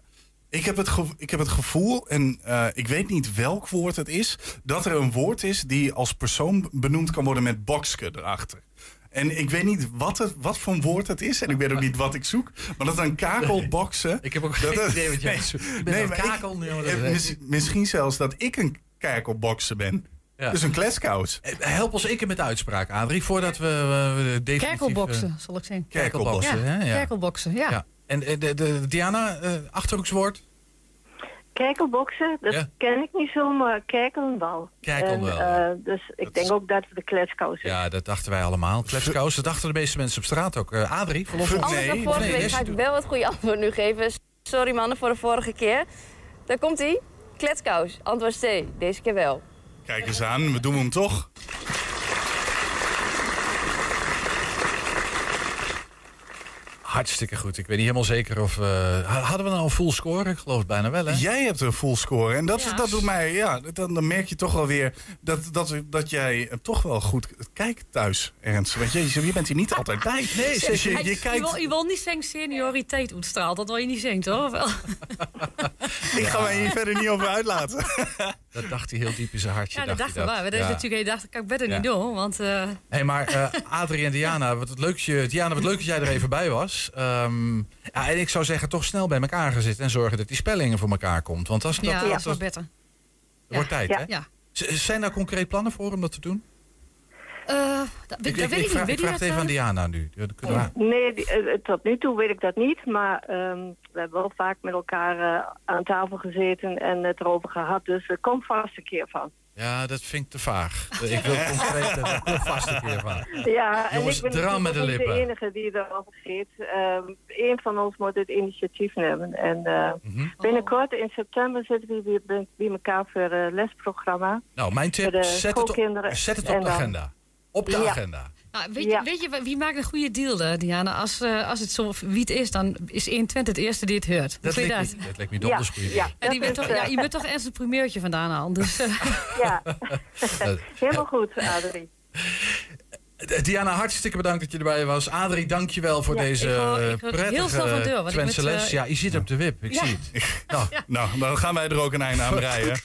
ik heb het, ik heb het gevoel, en eh, ik weet niet welk woord het is, dat er een woord is die als persoon benoemd kan worden met bokske erachter. En ik weet niet wat, het, wat voor een woord het is. En ik weet ook niet wat ik zoek. Maar dat een kakelboksen. Ik heb ook geen idee wat. Je ik- is- mis- misschien zelfs dat ik een kakelboksen ben. Ja. Dus een kletskous. Eh, Help ons één met de uitspraak, Adrie, voordat we uh, definitief... Kerkelboksen, eh, zal ik zeggen. Kerkelboksen, ja. hè? Ja. Kerkelboksen, ja. En de, de, Diana, eh achterhoekswoord? Kijkelboksen, dat Ja. ken ik niet zo, maar kijkelen wel. Kijkelen wel, En, eh, dus ik denk ook dat het de kletskous is. Ja, dat dachten wij allemaal. Kletskous, dat dachten de meeste mensen op straat ook. Eh, Adrie. Anders dan vorige nee, week yes, ga ik wel het goede antwoord nu geven. Sorry mannen voor de vorige keer. Daar komt hij. Kletskous. Antwoord C. Deze keer wel. Kijk eens aan, we doen hem toch. Hartstikke goed. Ik weet niet helemaal zeker of... eh, hadden we nou een full score? Ik geloof het bijna wel, hè? Jij hebt een full score. En dat, Ja. dat doet mij, ja, dan, dan merk je toch wel weer dat, dat, dat jij toch wel goed kijkt thuis, Ernst. Want je, je bent hier niet altijd bij. Nee, dus je, je Je, kijkt. wil, je wil niet zeggen senioriteit uitstraalt. Dat wil je niet zeggen, toch? Of wel? Ik ga mij hier verder niet over uitlaten. Dat dacht hij heel diep in zijn hartje. Ja, dat dacht dachten hij we. Dat is Ja. natuurlijk, ik dacht, dat kan ik beter Ja. niet doen. Want eh, Hé, maar eh, Adrie en Diana, wat het leuk, je, Diana, wat leuk dat jij er even bij was. Ehm, ja, en ik zou zeggen, toch snel bij elkaar gaan zitten en zorgen dat die spellingen voor elkaar komt. Want als dat, ja, dat, beter. dat wordt tijd, ja. hè? Ja. Zijn daar concreet plannen voor om dat te doen? Eh, dat, Ik, dat ik, weet ik ik vraag, ik het even aan eh? Diana nu. Ja, dan kunnen we- Nee, die- eh, tot nu toe weet ik dat niet. Maar ehm, we hebben wel vaak met elkaar eh, aan tafel gezeten en het erover gehad. Dus er komt vast een keer van. Ja, dat vind ik te vaag. Ik wil concreet, komt vast een keer van. Ja, en Jongens, ik ben de niet de lippen. enige die erover zit. Ehm Eén van ons moet het initiatief nemen. En eh, Mhm. binnenkort in september zitten we weer bij, elkaar voor een lesprogramma. Nou, mijn tip, Voor de zet het, op, zet het En op de dan- agenda. Op de Ja. agenda. Nou, weet, je, weet je, wie maakt een goede deal, eh, Diana? Als, eh, als het zo wie het is, dan is 120 het eerste die het hoort. Dat lijkt dat? me, dat lijkt me donders Ja, goed ja. En die Dat bent is, toch, ja, eh, je bent toch ergens een primeurtje vandaan aan. Dus, eh, Ja, Eh, helemaal goed, Adrie. Diana, hartstikke bedankt dat je erbij was. Adrie, dankjewel voor Ja, deze ik eh, ik word heel snel van prettige deur, want ik Twentse les. eh, Ja, je zit op de wip, ik Ja. zie het. Nou, Nou, dan gaan wij er ook een einde aan breien.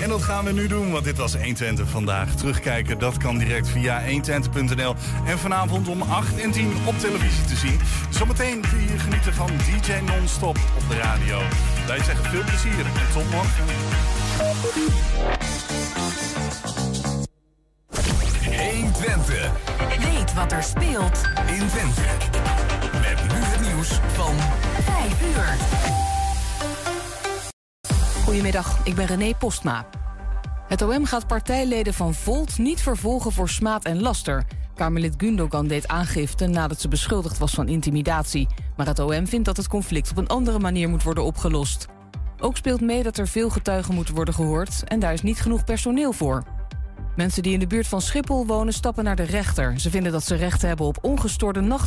En dat gaan we nu doen, want dit was 120 vandaag. Terugkijken, dat kan direct via 120.nl. En vanavond om 8 en 10 op televisie te zien. Zometeen kun je genieten van DJ Non-Stop op de radio. Wij zeggen veel plezier en tot morgen. 120. Weet wat er speelt in Twente. Met nu het nieuws van 5 uur. Goedemiddag, ik ben René Postma. Het OM gaat partijleden van Volt niet vervolgen voor smaad en laster. Kamerlid Gundogan deed aangifte nadat ze beschuldigd was van intimidatie. Maar het OM vindt dat het conflict op een andere manier moet worden opgelost. Ook speelt mee dat er veel getuigen moeten worden gehoord... en daar is niet genoeg personeel voor. Mensen die in de buurt van Schiphol wonen stappen naar de rechter. Ze vinden dat ze recht hebben op ongestoorde nacht